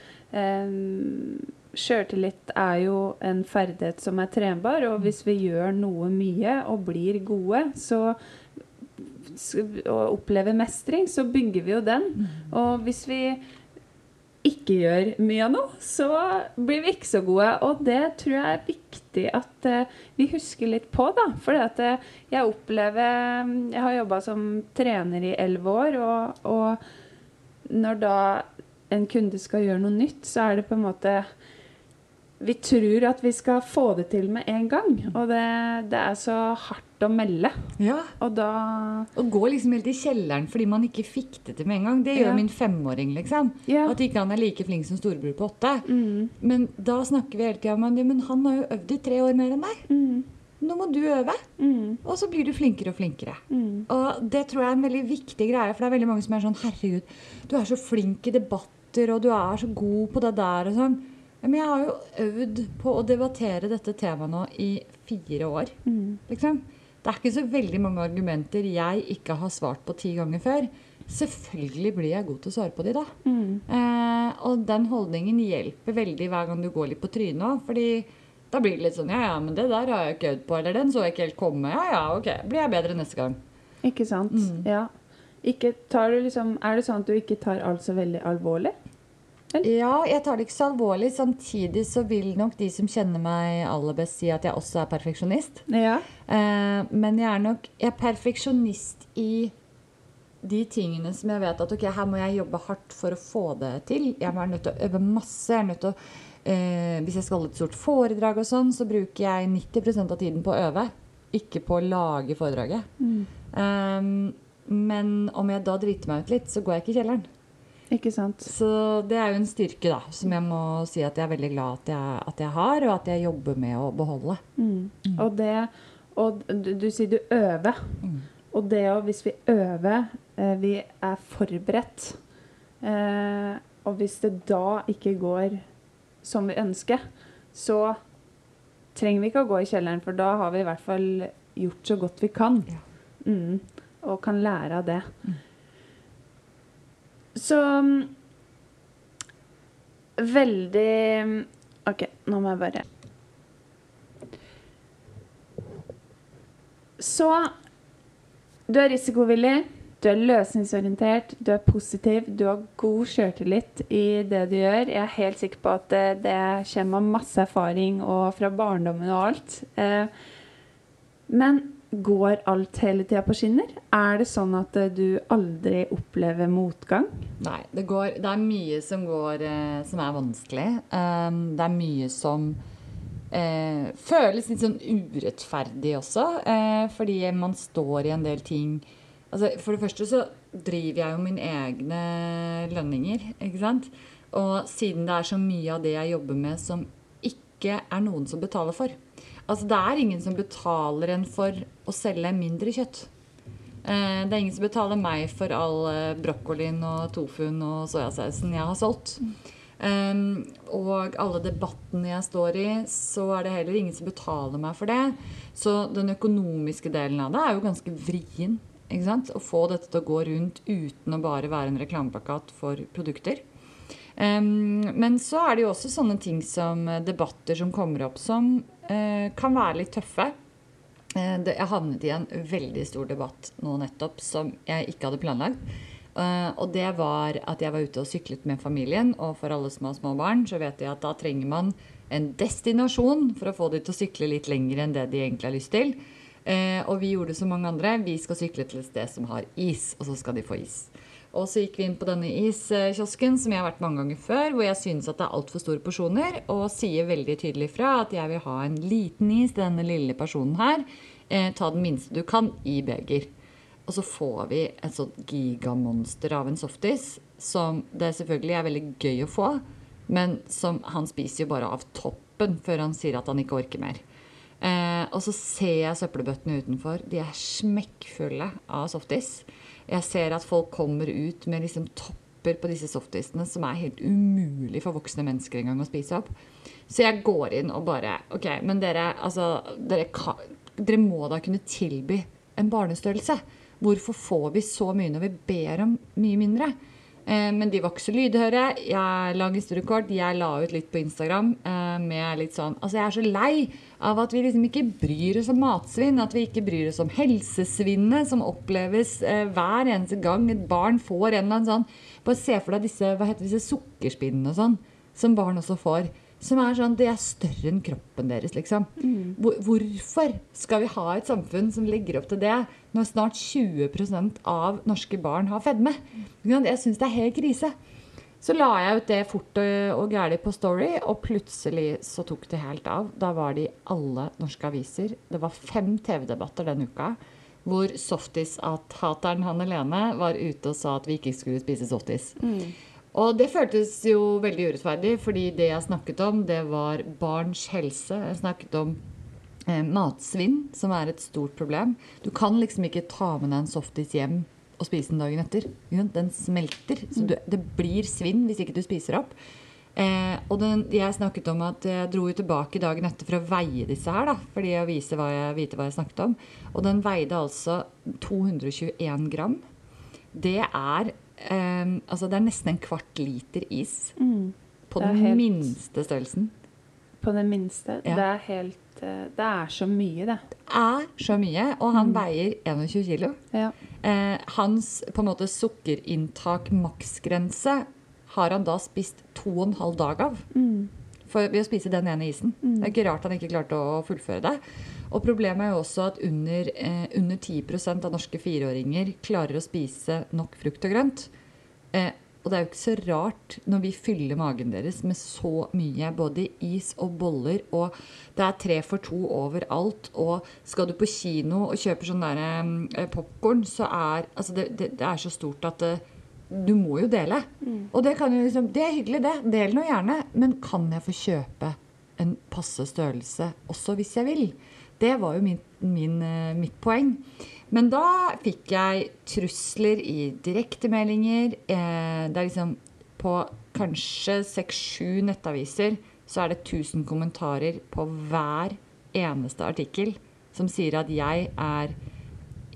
sjøltillit er jo en ferdighet som er trenbar. Og hvis vi gjør noe mye og blir gode, så og opplever mestring, så bygger vi jo den. Og hvis vi ikke gjør mye noe, så blir vi ikke så gode. Og det tror jeg er viktig at eh, vi husker litt på, da. For jeg opplever Jeg har jobba som trener i elleve år, og, og når da en kunde skal gjøre noe nytt, så er det på en måte vi tror at vi skal få det til med en gang. Og det, det er så hardt å melde. Ja. Og da Å gå liksom helt i kjelleren fordi man ikke fikk det til med en gang, det gjør Ja. min femåring, liksom. Ja. At ikke han er like flink som storebror på åtte. mm, Men da snakker vi hele tida om ja, men han har jo øvd i tre år mer enn deg. mm, Nå må du øve. mm, Og så blir du flinkere og flinkere. mm. Og det tror jeg er en veldig viktig greie, for det er veldig mange som er sånn Herregud, du er så flink i debatter, og du er så god på det der og sånn. Men jeg har jo øvd på å debattere dette temaet nå i fire år. Mm. Liksom. Det er ikke så veldig mange argumenter jeg ikke har svart på ti ganger før. Selvfølgelig blir jeg god til å svare på de, da. Mm. Eh, og den holdningen hjelper veldig hver gang du går litt på trynet òg. Fordi da blir det litt sånn Ja, ja, men det der har jeg ikke øvd på. Eller den så jeg ikke helt komme. Ja, ja, ok. Blir jeg bedre neste gang. Ikke sant? Mm. Ja. Ikke tar du liksom, er det sånn at du ikke tar alt så veldig alvorlig? Ja, jeg tar det ikke så alvorlig. Samtidig så vil nok de som kjenner meg aller best, si at jeg også er perfeksjonist. Ja. Eh, men jeg er nok jeg er perfeksjonist i de tingene som jeg vet at ok, her må jeg jobbe hardt for å få det til. Jeg er nødt til å øve masse. jeg er nødt til å, eh, Hvis jeg skal holde et stort foredrag, og sånn, så bruker jeg 90% av tiden på å øve. Ikke på å lage foredraget. Mm. Eh, men om jeg da driter meg ut litt, så går jeg ikke i kjelleren. Ikke sant? Så det er jo en styrke da, som jeg må si at jeg er veldig glad at jeg, at jeg har, og at jeg jobber med å beholde. Mm. Og det Og du, du sier du øver. Mm. Og det å Hvis vi øver, eh, vi er forberedt eh, Og hvis det da ikke går som vi ønsker, så trenger vi ikke å gå i kjelleren, for da har vi i hvert fall gjort så godt vi kan. Ja. Mm. Og kan lære av det. Så mm, Veldig OK, nå må jeg bare Så du er risikovillig, du er løsningsorientert, du er positiv, du har god sjøltillit i det du gjør. Jeg er helt sikker på at det, det kommer av masse erfaring og fra barndommen og alt. Eh, men går alt hele tida på skinner? Er det sånn at eh, du aldri opplever motgang? Nei, det, går, det er mye som går eh, som er vanskelig. Um, det er mye som eh, føles litt sånn urettferdig også, eh, fordi man står i en del ting altså, For det første så driver jeg jo mine egne lønninger, ikke sant? Og siden det er så mye av det jeg jobber med som ikke er noen som betaler for Altså, det er ingen som betaler en for å selge mindre kjøtt. Eh, Det er ingen som betaler meg for all eh, brokkolien og tofuen og soyasausen jeg har solgt. Og alle debattene jeg står i, så er det heller ingen som betaler meg for det. Så den økonomiske delen av det er jo ganske vrien. Ikke sant? Å få dette til å gå rundt uten å bare være en reklameplakat for produkter. Um, men så er det jo også sånne ting som debatter som kommer opp som kan være litt tøffe. Eh, jeg havnet i en veldig stor debatt nå nettopp som jeg ikke hadde planlagt. Eh, og det var at jeg var ute og syklet med familien. Og for alle som har små barn, så vet jeg at da trenger man en destinasjon for å få de til å sykle litt lenger enn det de egentlig har lyst til. Eh, og vi gjorde som mange andre. Vi skal sykle til et sted som har is, og så skal de få is. Og så gikk vi inn på denne iskiosken som jeg har vært mange ganger før, hvor jeg synes at det er altfor store porsjoner, og sier veldig tydelig fra at jeg vil ha en liten is til denne lille personen her. Eh, ta den minste du kan i beger. Og så får vi et sånt gigamonster av en softis, som det selvfølgelig er veldig gøy å få, men som han spiser jo bare av toppen før han sier at han ikke orker mer. Eh, og så ser jeg søppelbøttene utenfor. De er smekkfulle av softis. Jeg ser at folk kommer ut med liksom topper på disse softisene som er helt umulig for voksne mennesker engang å spise opp. Så jeg går inn og bare OK, men dere, altså Dere, kan, dere må da kunne tilby en barnestørrelse. Hvorfor får vi så mye når vi ber om mye mindre? Eh, men de var ikke så lydhøre. Jeg lang historie kort, jeg la ut litt på Instagram eh, med litt sånn Altså, jeg er så lei av at vi liksom ikke bryr oss om matsvinn. At vi ikke bryr oss om helsesvinnet som oppleves eh, hver eneste gang et barn får en eller annen sånn Bare se for deg disse, hva heter disse sukkerspinnene og sånn, som barn også får. Som er sånn, Det er større enn kroppen deres, liksom. Hvor, hvorfor skal vi ha et samfunn som legger opp til det, når snart 20% av norske barn har fedme? Jeg syns det er helt krise. Så la jeg ut det fort og, gæli på Story, og plutselig så tok det helt av. Da var det i alle norske aviser. Det var fem TV-debatter den uka hvor softis-hateren Hanne Lene var ute og sa at vi ikke skulle spise softis. Og det føltes jo veldig urettferdig, fordi det jeg snakket om, det var barns helse. Jeg snakket om matsvinn, som er et stort problem. Du kan liksom ikke ta med deg en softis hjem og spise den dagen etter. Den smelter. Så du, det blir svinn hvis ikke du spiser opp. Eh, og den, jeg snakket om at jeg dro jo tilbake dagen etter for å veie disse her. da, fordi å vise hva jeg, vite hva jeg snakket om. Og den veide altså 221 gram. Det er eh, altså det er nesten en kvart liter is. På er den helt- minste størrelsen. På det minste. Ja. Det er helt eh, Det er så mye, det. Det Er så mye. Og han veier 21 kilo. Ja. Eh, hans på en måte sukkerinntak maksgrense har han da spist to og en halv dag av. For, ved å spise den ene isen. Det er ikke rart han ikke klarte å fullføre det. Og problemet er jo også at under, eh, under 10% av norske fireåringer klarer å spise nok frukt og grønt. Eh, og det er jo ikke så rart når vi fyller magen deres med så mye, både is og boller, og det er tre for to overalt, og skal du på kino og kjøper sånn der eh, popkorn, så er altså det, det, det er så stort at det, du må jo dele. Og det, kan jo liksom, det er hyggelig, det. Del nå gjerne. Men kan jeg få kjøpe en passe størrelse også hvis jeg vil? Det var jo min, min, eh, mitt poeng. Men da fikk jeg trusler i direktemeldinger. Eh, det er liksom på kanskje seks-sju nettaviser så er det 1000 kommentarer på hver eneste artikkel som sier at jeg er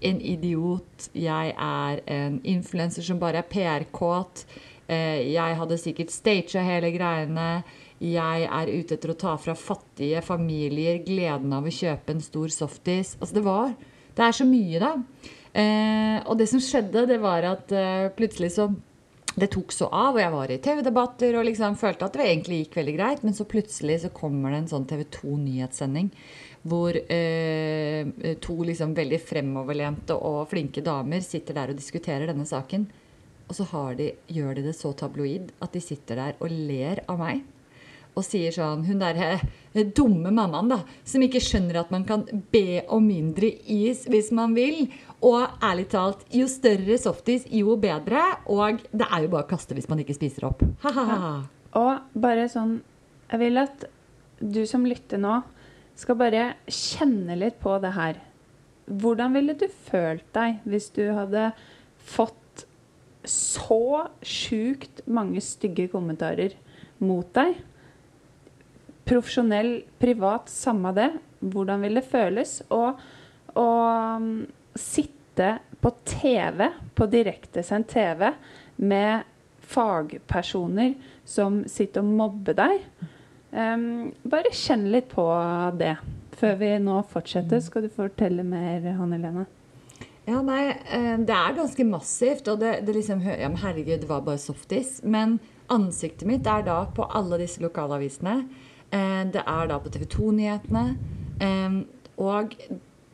en idiot, jeg er en influenser som bare er PR-kåt, eh, jeg hadde sikkert staged hele greiene, jeg er ute etter å ta fra fattige familier gleden av å kjøpe en stor softis. Altså det var Det er så mye, da. Eh, og det som skjedde, det var at eh, plutselig så det tok så av, og jeg var i TV-debatter og liksom følte at det egentlig gikk veldig greit. Men så plutselig så kommer det en sånn TV 2-nyhetssending hvor eh, to liksom veldig fremoverlente og flinke damer sitter der og diskuterer denne saken. Og så de, gjør de det så tabloid at de sitter der og ler av meg. Og sier sånn Hun derre dumme mammaen, da, som ikke skjønner at man kan be om mindre is hvis man vil. Og ærlig talt, jo større softis, jo bedre. Og det er jo bare å kaste hvis man ikke spiser opp. Ha-ha-ha. Og bare sånn Jeg vil at du som lytter nå, skal bare kjenne litt på det her. Hvordan ville du følt deg hvis du hadde fått så sjukt mange stygge kommentarer mot deg? Profesjonell, privat, samme det. Hvordan vil det føles å um, sitte på TV, på direktesendt TV, med fagpersoner som sitter og mobber deg? Um, bare kjenn litt på det. Før vi nå fortsetter, skal du fortelle mer, Hanne Lene. Ja, nei, eh, det er ganske massivt. Og det, det liksom Ja, men herregud, det var bare softis. Men ansiktet mitt er da på alle disse lokalavisene. Eh, Det er da på TV 2-nyhetene. Og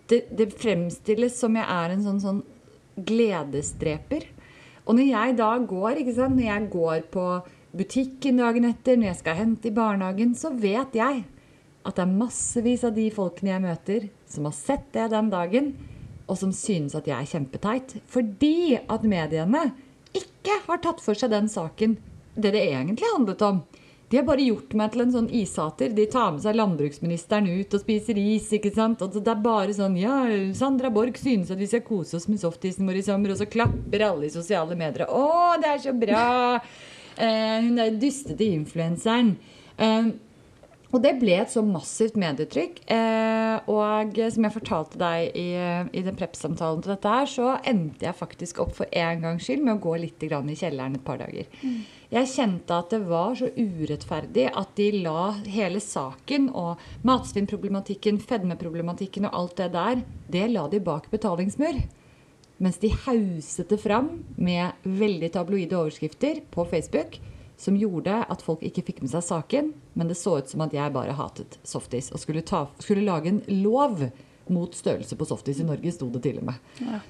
det, det fremstilles som jeg er en sånn, sånn gledesdreper. Og når jeg da går, når jeg går på butikken dagen etter, når jeg skal hente i barnehagen, så vet jeg at det er massevis av de folkene jeg møter, som har sett det den dagen, og som synes at jeg er kjempeteit. Fordi at mediene ikke har tatt for seg den saken det det egentlig handlet om. De har bare gjort meg til en sånn ishater. De tar med seg landbruksministeren ut og spiser is. ikke sant? Og det er bare sånn Ja, Sandra Borch synes at vi skal kose oss med softisen vår i sommer, og så klapper alle i sosiale medier. Å, det er så bra! Eh, hun er dystete influenseren. Eh, Og det ble et så massivt medietrykk. Eh, og som jeg fortalte deg i, i den prep-samtalen til dette her, så endte jeg faktisk opp for en gangs skyld med å gå litt i kjelleren et par dager. Jeg kjente at det var så urettferdig at de la hele saken og matsvinnproblematikken, fedmeproblematikken og alt det der, det la de bak betalingsmur. Mens de hauset det fram med veldig tabloide overskrifter på Facebook som gjorde at folk ikke fikk med seg saken, men det så ut som at jeg bare hatet softis og skulle, ta, skulle lage en lov mot størrelse på softis i Norge, sto det til og med. Ja.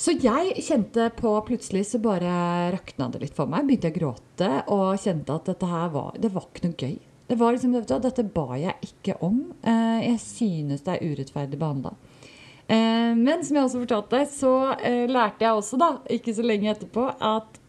Så jeg kjente på Plutselig så bare rakna det litt for meg. Begynte jeg å gråte og kjente at dette her var Det var ikke noe gøy. Det var liksom, du, Dette ba jeg ikke om. Eh, Jeg synes det er urettferdig behandla. Men som jeg også fortalte, så eh, lærte jeg også, da, ikke så lenge etterpå, at eh,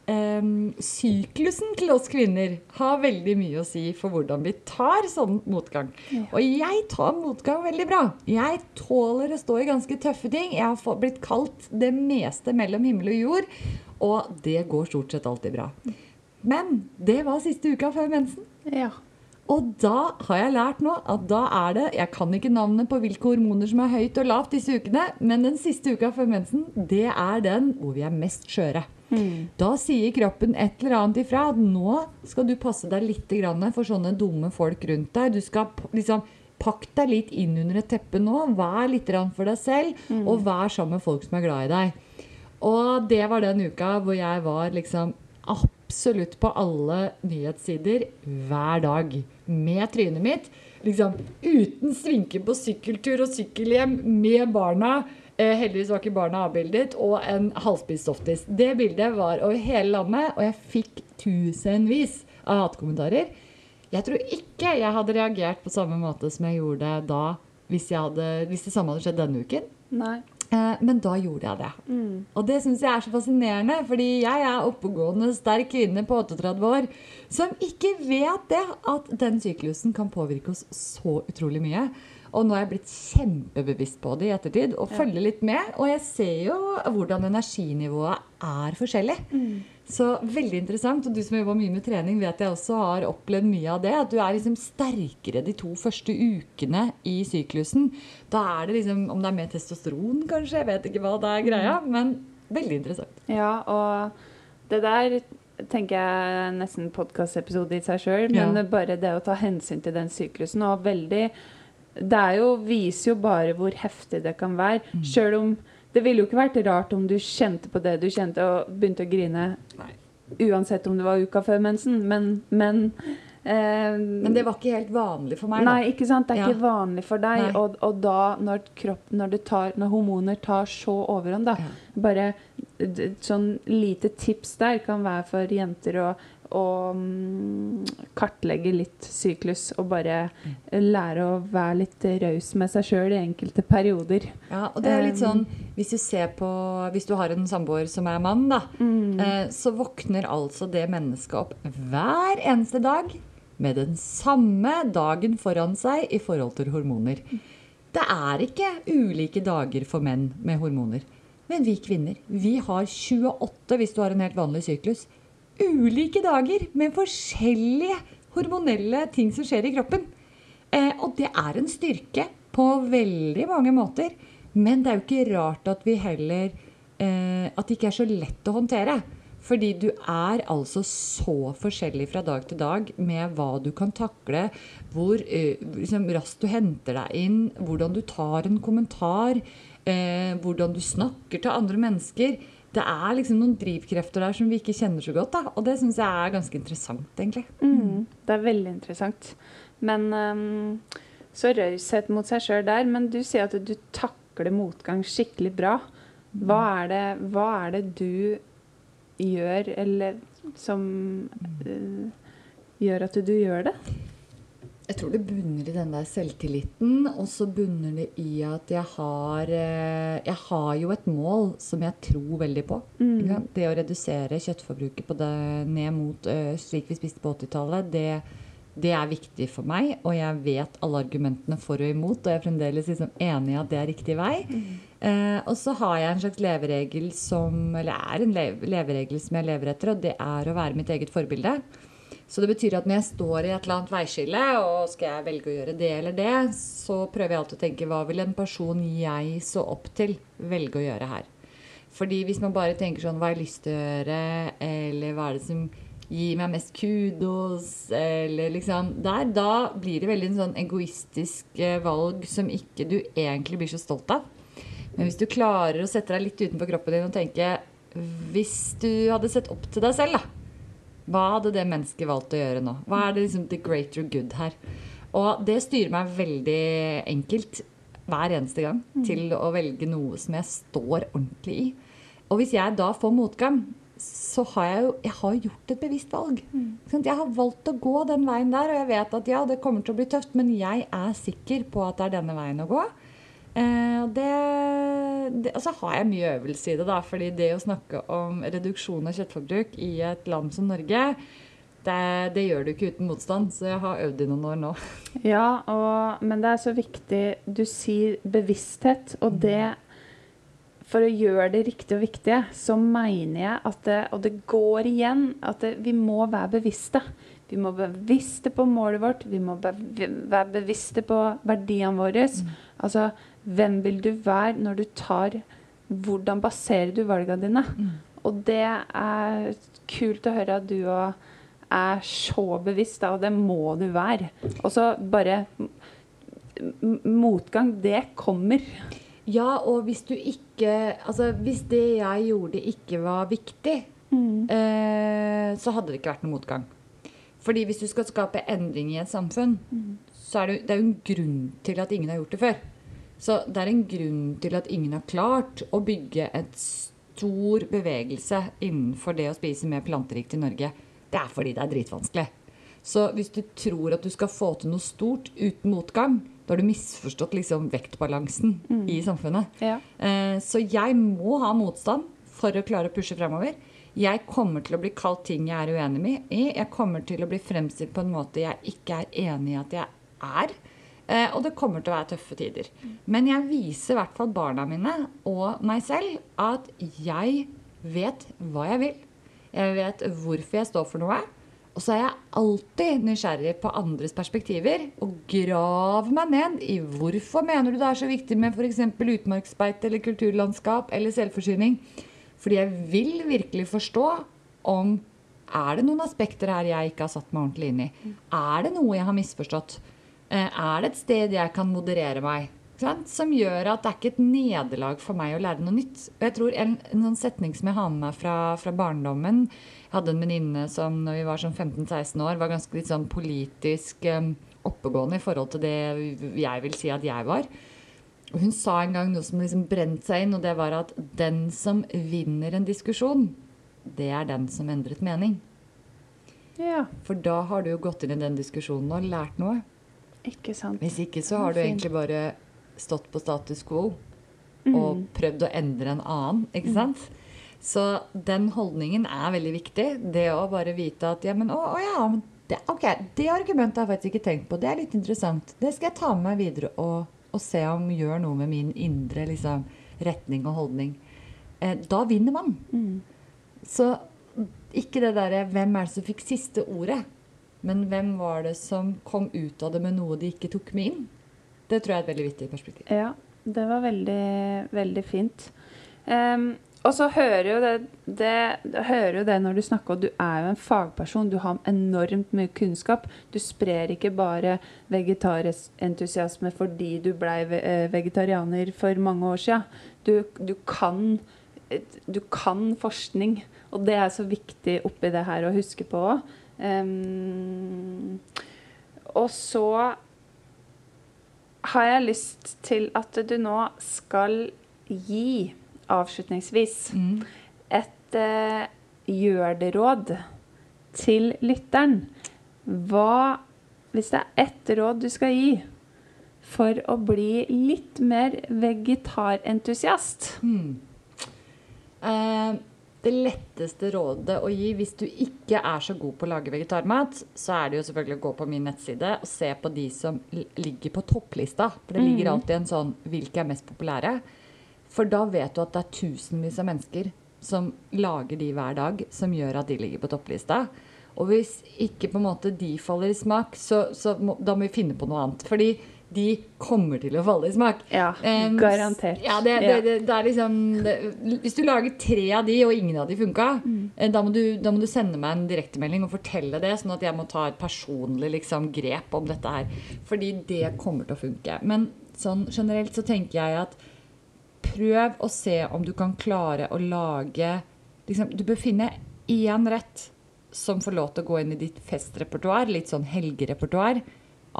syklusen til oss kvinner har veldig mye å si for hvordan vi tar sånn motgang. Ja. Og jeg tar motgang veldig bra. Jeg tåler å stå i ganske tøffe ting. Jeg har blitt kalt det meste mellom himmel og jord, og det går stort sett alltid bra. Men det var siste uka før mensen. Ja. Og da har jeg lært nå at da er det Jeg kan ikke navnet på hvilke hormoner som er høyt og lavt disse ukene, men den siste uka før mensen, det er den hvor vi er mest skjøre. Da sier kroppen et eller annet ifra at nå skal du passe deg litt for sånne dumme folk rundt deg. Du skal liksom Pakk deg litt inn under et teppe nå. Vær litt for deg selv, og vær sammen med folk som er glad i deg. Og det var den uka hvor jeg var liksom absolutt på alle nyhetssider hver dag. Med trynet mitt. Liksom uten svinke på sykkeltur og sykkelhjem med barna. Eh, heldigvis var ikke barna avbildet. Og en halvspist softis. Det bildet var over hele landet, og jeg fikk tusenvis av hatkommentarer. Jeg tror ikke jeg hadde reagert på samme måte som jeg gjorde da hvis, jeg hadde, hvis det samme hadde skjedd denne uken. Nei. Eh, men da gjorde jeg det. Og det syns jeg er så fascinerende, fordi jeg er oppegående, sterk kvinne på 38 år som ikke vet det, at den syklusen kan påvirke oss så utrolig mye. Og nå er jeg blitt kjempebevisst på det i ettertid og følger litt med. Og jeg ser jo hvordan energinivået er forskjellig. Så veldig interessant. Og du som jobber mye med trening, vet jeg også har opplevd mye av det. At du er liksom sterkere de to første ukene i syklusen. Da er det liksom Om det er mer testosteron, kanskje. Jeg vet ikke hva det er greia. Men veldig interessant. Ja, og det der tenker jeg nesten podkastepisode i seg sjøl, men Ja. bare det å ta hensyn til den syklusen og veldig Det er jo, viser jo bare hvor heftig det kan være. Mm. Sjøl om Det ville jo ikke vært rart om du kjente på det du kjente og begynte å grine uansett om det var uka før mensen, men, men eh, Men det var ikke helt vanlig for meg. da. Nei, ikke sant? Det er Ja. ikke vanlig for deg. Og, og da, når, kropp, når, du tar, når hormoner tar så overhånd, da Ja. Bare sånn lite tips der kan være for jenter å, å mm, kartlegge litt syklus og bare lære å være litt raus med seg sjøl i enkelte perioder. Ja, og det er litt sånn Hvis du ser på Hvis du har en samboer som er mann, da, mm. så våkner altså det mennesket opp hver eneste dag med den samme dagen foran seg i forhold til hormoner. Det er ikke ulike dager for menn med hormoner. Men vi kvinner, vi har 28 hvis du har en helt vanlig syklus. Ulike dager med forskjellige hormonelle ting som skjer i kroppen. Eh, og det er en styrke på veldig mange måter. Men det er jo ikke rart at vi heller eh, At det ikke er så lett å håndtere. Fordi du er altså så forskjellig fra dag til dag med hva du kan takle, hvor eh, liksom, raskt du henter deg inn, hvordan du tar en kommentar, eh, hvordan du snakker til andre mennesker. Det er liksom noen drivkrefter der som vi ikke kjenner så godt. Da. Og det syns jeg er ganske interessant, egentlig. Mm, det er veldig interessant. Men um, så raushet mot seg sjøl der. Men du sier at du takler motgang skikkelig bra. Hva er det, hva er det du gjør, eller som uh, gjør at du gjør det? Jeg tror det bunner i den der selvtilliten, og så bunner det i at jeg har eh, Jeg har jo et mål som jeg tror veldig på. Mm. Det å redusere kjøttforbruket på det ned mot eh, slik vi spiste på 80-tallet, det, det er viktig for meg. Og jeg vet alle argumentene for og imot, og jeg er fremdeles liksom enig i at det er riktig vei. Eh, og så har jeg en slags leveregel som Eller er en leveregel som jeg lever etter, og det er å være mitt eget forbilde. Så det betyr at når jeg står i et eller annet veiskille og skal jeg velge å gjøre det eller det, så prøver jeg alltid å tenke hva vil en person jeg så opp til, velge å gjøre her? Fordi hvis man bare tenker sånn hva har jeg lyst til å gjøre, eller hva er det som gir meg mest kudos, eller liksom der, Da blir det veldig en sånn egoistisk eh, valg som ikke du egentlig blir så stolt av. Men hvis du klarer å sette deg litt utenfor kroppen din og tenke Hvis du hadde sett opp til deg selv, da hva hadde det mennesket valgt å gjøre nå? Hva er det liksom the greater good her? Og det styrer meg veldig enkelt hver eneste gang mm. til å velge noe som jeg står ordentlig i. Og hvis jeg da får motgang, så har jeg jo jeg har gjort et bevisst valg. Mm. Jeg har valgt å gå den veien der, og jeg vet at ja, det kommer til å bli tøft, men jeg er sikker på at det er denne veien å gå. Eh, og så har jeg mye øvelse i det, da. fordi det å snakke om reduksjon av kjøttforbruk i et land som Norge, det, det, gjør du ikke uten motstand. Så jeg har øvd i noen år nå. Ja, og, men det er så viktig Du sier bevissthet, og det For å gjøre det riktige og viktige, så mener jeg at det, Og det går igjen, at det, vi må være bevisste. Vi må være bevisste på målet vårt. Vi må være bevisste på verdiene våre. Mm. Altså hvem vil du være når du tar Hvordan baserer du valgene dine? Mm. Og det er kult å høre at du òg er så bevisst, og det må du være. Og så bare Motgang, det kommer. Ja, og hvis du ikke Altså, hvis det jeg gjorde, ikke var viktig, mm. eh, så hadde det ikke vært noen motgang. Fordi hvis du skal skape endring i et samfunn, mm. så er det, det er jo en grunn til at ingen har gjort det før. Så det er en grunn til at ingen har klart å bygge et stor bevegelse innenfor det å spise mer planterikt i Norge. Det er fordi det er dritvanskelig. Så hvis du tror at du skal få til noe stort uten motgang, da har du misforstått liksom vektbalansen mm. i samfunnet. Ja. Eh, så jeg må ha motstand for å klare å pushe fremover. Jeg kommer til å bli kalt ting jeg er uenig i. Jeg kommer til å bli fremstilt på en måte jeg ikke er enig i at jeg er. Eh, og det kommer til å være tøffe tider. Men jeg viser i hvert fall barna mine og meg selv at jeg vet hva jeg vil. Jeg vet hvorfor jeg står for noe. Og så er jeg alltid nysgjerrig på andres perspektiver og graver meg ned i hvorfor mener du det er så viktig med f.eks. utmarksbeite eller kulturlandskap eller selvforsyning. Fordi jeg vil virkelig forstå om er det noen aspekter her jeg ikke har satt meg ordentlig inn i. Er det noe jeg har misforstått? Eh, er det et sted jeg kan moderere meg? Som gjør at det er ikke et nederlag for meg å lære noe nytt. Og jeg tror En, en setning som jeg har med meg fra, fra barndommen Jeg hadde en venninne som når vi var sånn 15-16 år, var ganske litt sånn politisk um, oppegående i forhold til det jeg vil si at jeg var. Og hun sa en gang noe som liksom brente seg inn, og det var at den som vinner en diskusjon, det er den som endret mening. Ja. For da har du jo gått inn i den diskusjonen og lært noe. Ikke sant. Hvis ikke så har du egentlig bare stått på status quo mm. og prøvd å endre en annen. ikke mm. sant? Så den holdningen er veldig viktig. Det å bare vite at ja, men å, å ja, det, ok, det argumentet har jeg faktisk ikke tenkt på. Det er litt interessant. Det skal jeg ta med meg videre og, og se om gjør noe med min indre liksom, retning og holdning. Eh, da vinner man. Mm. Så ikke det derre 'hvem er det som fikk siste ordet'? Men hvem var det som kom ut av det med noe de ikke tok med inn? Det tror jeg er et veldig viktig perspektiv. Ja, det var veldig, veldig fint. Um, og så hører jo det, det, hører jo det når du snakker, og du er jo en fagperson. Du har enormt mye kunnskap. Du sprer ikke bare vegetarentusiasme fordi du ble eh, vegetarianer for mange år siden. Du, du, du kan forskning, og det er så viktig oppi det her å huske på òg. Um, og så har jeg lyst til at du nå skal gi, avslutningsvis, mm. et uh, gjør det-råd til lytteren. Hva, hvis det er ett råd du skal gi for å bli litt mer vegetarentusiast? Mm. Uh, det letteste rådet å gi hvis du ikke er så god på å lage vegetarmat, så er det jo selvfølgelig å gå på min nettside og se på de som ligger på topplista. For det ligger mm. alltid en sånn 'Hvilke er mest populære?' For da vet du at det er tusenvis av mennesker som lager de hver dag, som gjør at de ligger på topplista. Og hvis ikke på en måte de faller i smak, så, så må, da må vi finne på noe annet. Fordi de kommer til å falle i smak. Ja, um, garantert. Ja, det, det, det, det er liksom Hvis du lager tre av de, og ingen av de funka, mm. da, må du, da må du sende meg en direktemelding og fortelle det, sånn at jeg må ta et personlig liksom, grep om dette her. Fordi det kommer til å funke. Men sånn generelt så tenker jeg at prøv å se om du kan klare å lage liksom, Du bør finne én rett som får lov til å gå inn i ditt festrepertoar, litt sånn helgerepertoar,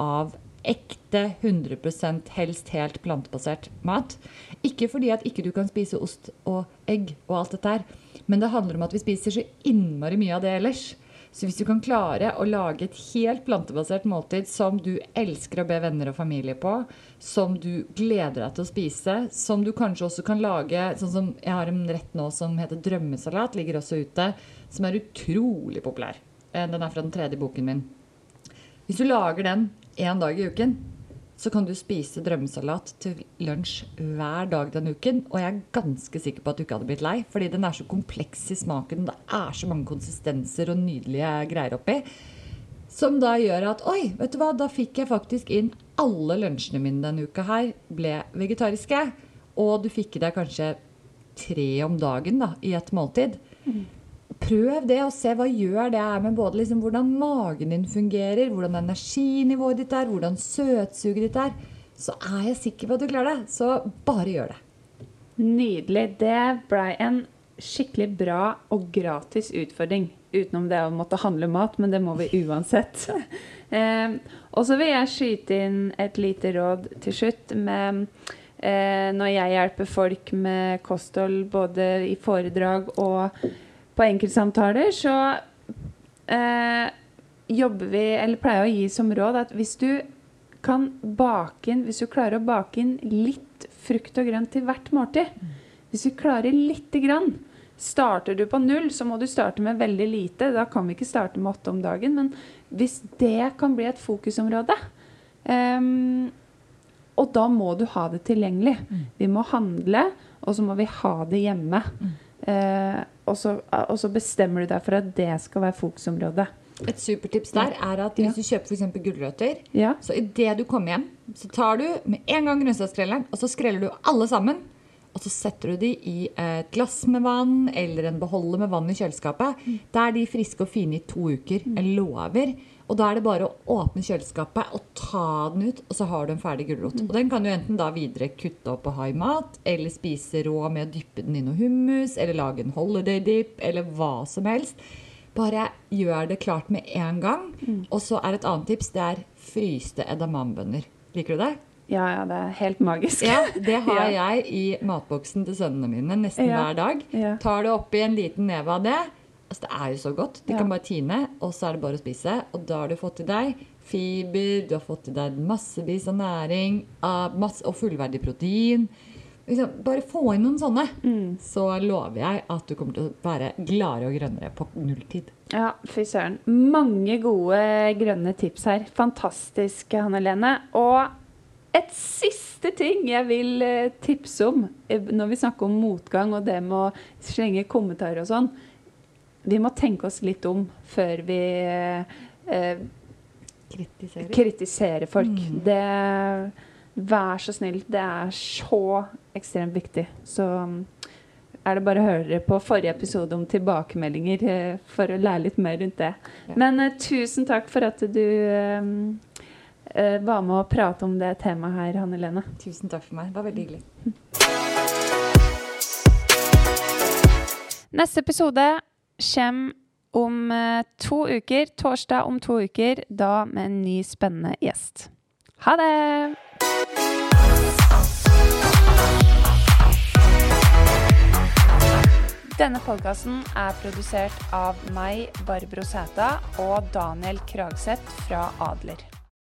av ekte 100% helst helt plantebasert mat. Ikke fordi at ikke du kan spise ost og egg og alt dette her, men det handler om at vi spiser så innmari mye av det ellers. Så hvis du kan klare å lage et helt plantebasert måltid som du elsker å be venner og familie på, som du gleder deg til å spise, som du kanskje også kan lage sånn som Jeg har en rett nå som heter drømmesalat, ligger også ute, som er utrolig populær. Eh, Den er fra den tredje boken min. Hvis du lager den én dag i uken, så kan du spise drømmesalat til lunsj hver dag den uken. Og jeg er ganske sikker på at du ikke hadde blitt lei, fordi den er så kompleks i smaken. Det er så mange konsistenser og nydelige greier oppi. Som da gjør at oi, vet du hva, da fikk jeg faktisk inn alle lunsjene mine denne uka her ble vegetariske. Og du fikk i deg kanskje tre om dagen da, i et måltid. Prøv det, og se hva gjør det er med både liksom hvordan magen din fungerer, hvordan energinivået ditt er, hvordan søtsuget ditt er. Så er jeg sikker på at du klarer det. Så bare gjør det. Nydelig. Det blei en skikkelig bra og gratis utfordring. Utenom det å måtte handle mat, men det må vi uansett. eh, og så vil jeg skyte inn et lite råd til slutt. med eh, Når jeg hjelper folk med kosthold både i foredrag og på enkeltsamtaler, så eh, jobber vi, eller pleier å gi som råd at hvis du kan bake inn, hvis du klarer å bake inn litt frukt og grønt til hvert måltid, hvis du klarer lite grann, starter du på null, så må du starte med veldig lite. Da kan vi ikke starte med åtte om dagen, men hvis det kan bli et fokusområde um, Og da må du ha det tilgjengelig. Vi må handle, og så må vi ha det hjemme. Eh, og, så, og så bestemmer du deg for at det skal være fokusområdet. Et supertips der er at hvis du kjøper f.eks. gulrøtter, Ja. så idet du kommer hjem, så tar du med en gang grønnsaksskrelleren, og så skreller du alle sammen. Og så setter du de i et glass med vann eller en beholder med vann i kjøleskapet. Da er de friske og fine i to uker. Jeg lover. Og da er det bare å åpne kjøleskapet og ta den ut, og så har du en ferdig gulrot. Og den kan du enten da videre kutte opp og ha i mat, eller spise rå med å dyppe den i noe hummus, eller lage en holiday dip, eller hva som helst. Bare gjør det klart med en gang. Og så er et annet tips, det er fryste edamambønner. Liker du det? ja, ja, det er helt magisk. Ja, det har Ja. jeg i matboksen til sønnene mine nesten Ja. hver dag. Tar det oppi en liten neve av det. Altså, det er jo så godt. De Ja. kan bare tine, og så er det bare å spise. Og da har du fått i deg fiber, du har fått i deg massevis av næring av masse, og fullverdig protein. Liksom, bare få inn noen sånne, Mm. så lover jeg at du kommer til å være gladere og grønnere på nulltid. Ja, fy søren. Mange gode grønne tips her. Fantastisk, Hanne Lene. Og et siste ting jeg vil eh, tipse om eh, når vi snakker om motgang og det med å slenge kommentarer og sånn. Vi må tenke oss litt om før vi eh, eh, Kritiserer. kritiserer folk. Mm. Det Vær så snill. Det er så ekstremt viktig. Så er det bare å høre på forrige episode om tilbakemeldinger eh, for å lære litt mer rundt det. Ja. Men eh, tusen takk for at du um, eh, var med å prate om det temaet her, Hanne Lene. Tusen takk for meg. Det var veldig hyggelig. Neste episode kommer om eh, to uker. Torsdag om to uker. Da med en ny spennende gjest. Ha det! Denne podkasten er produsert av meg, Barbro Sæta, og Daniel Kragseth fra Adler.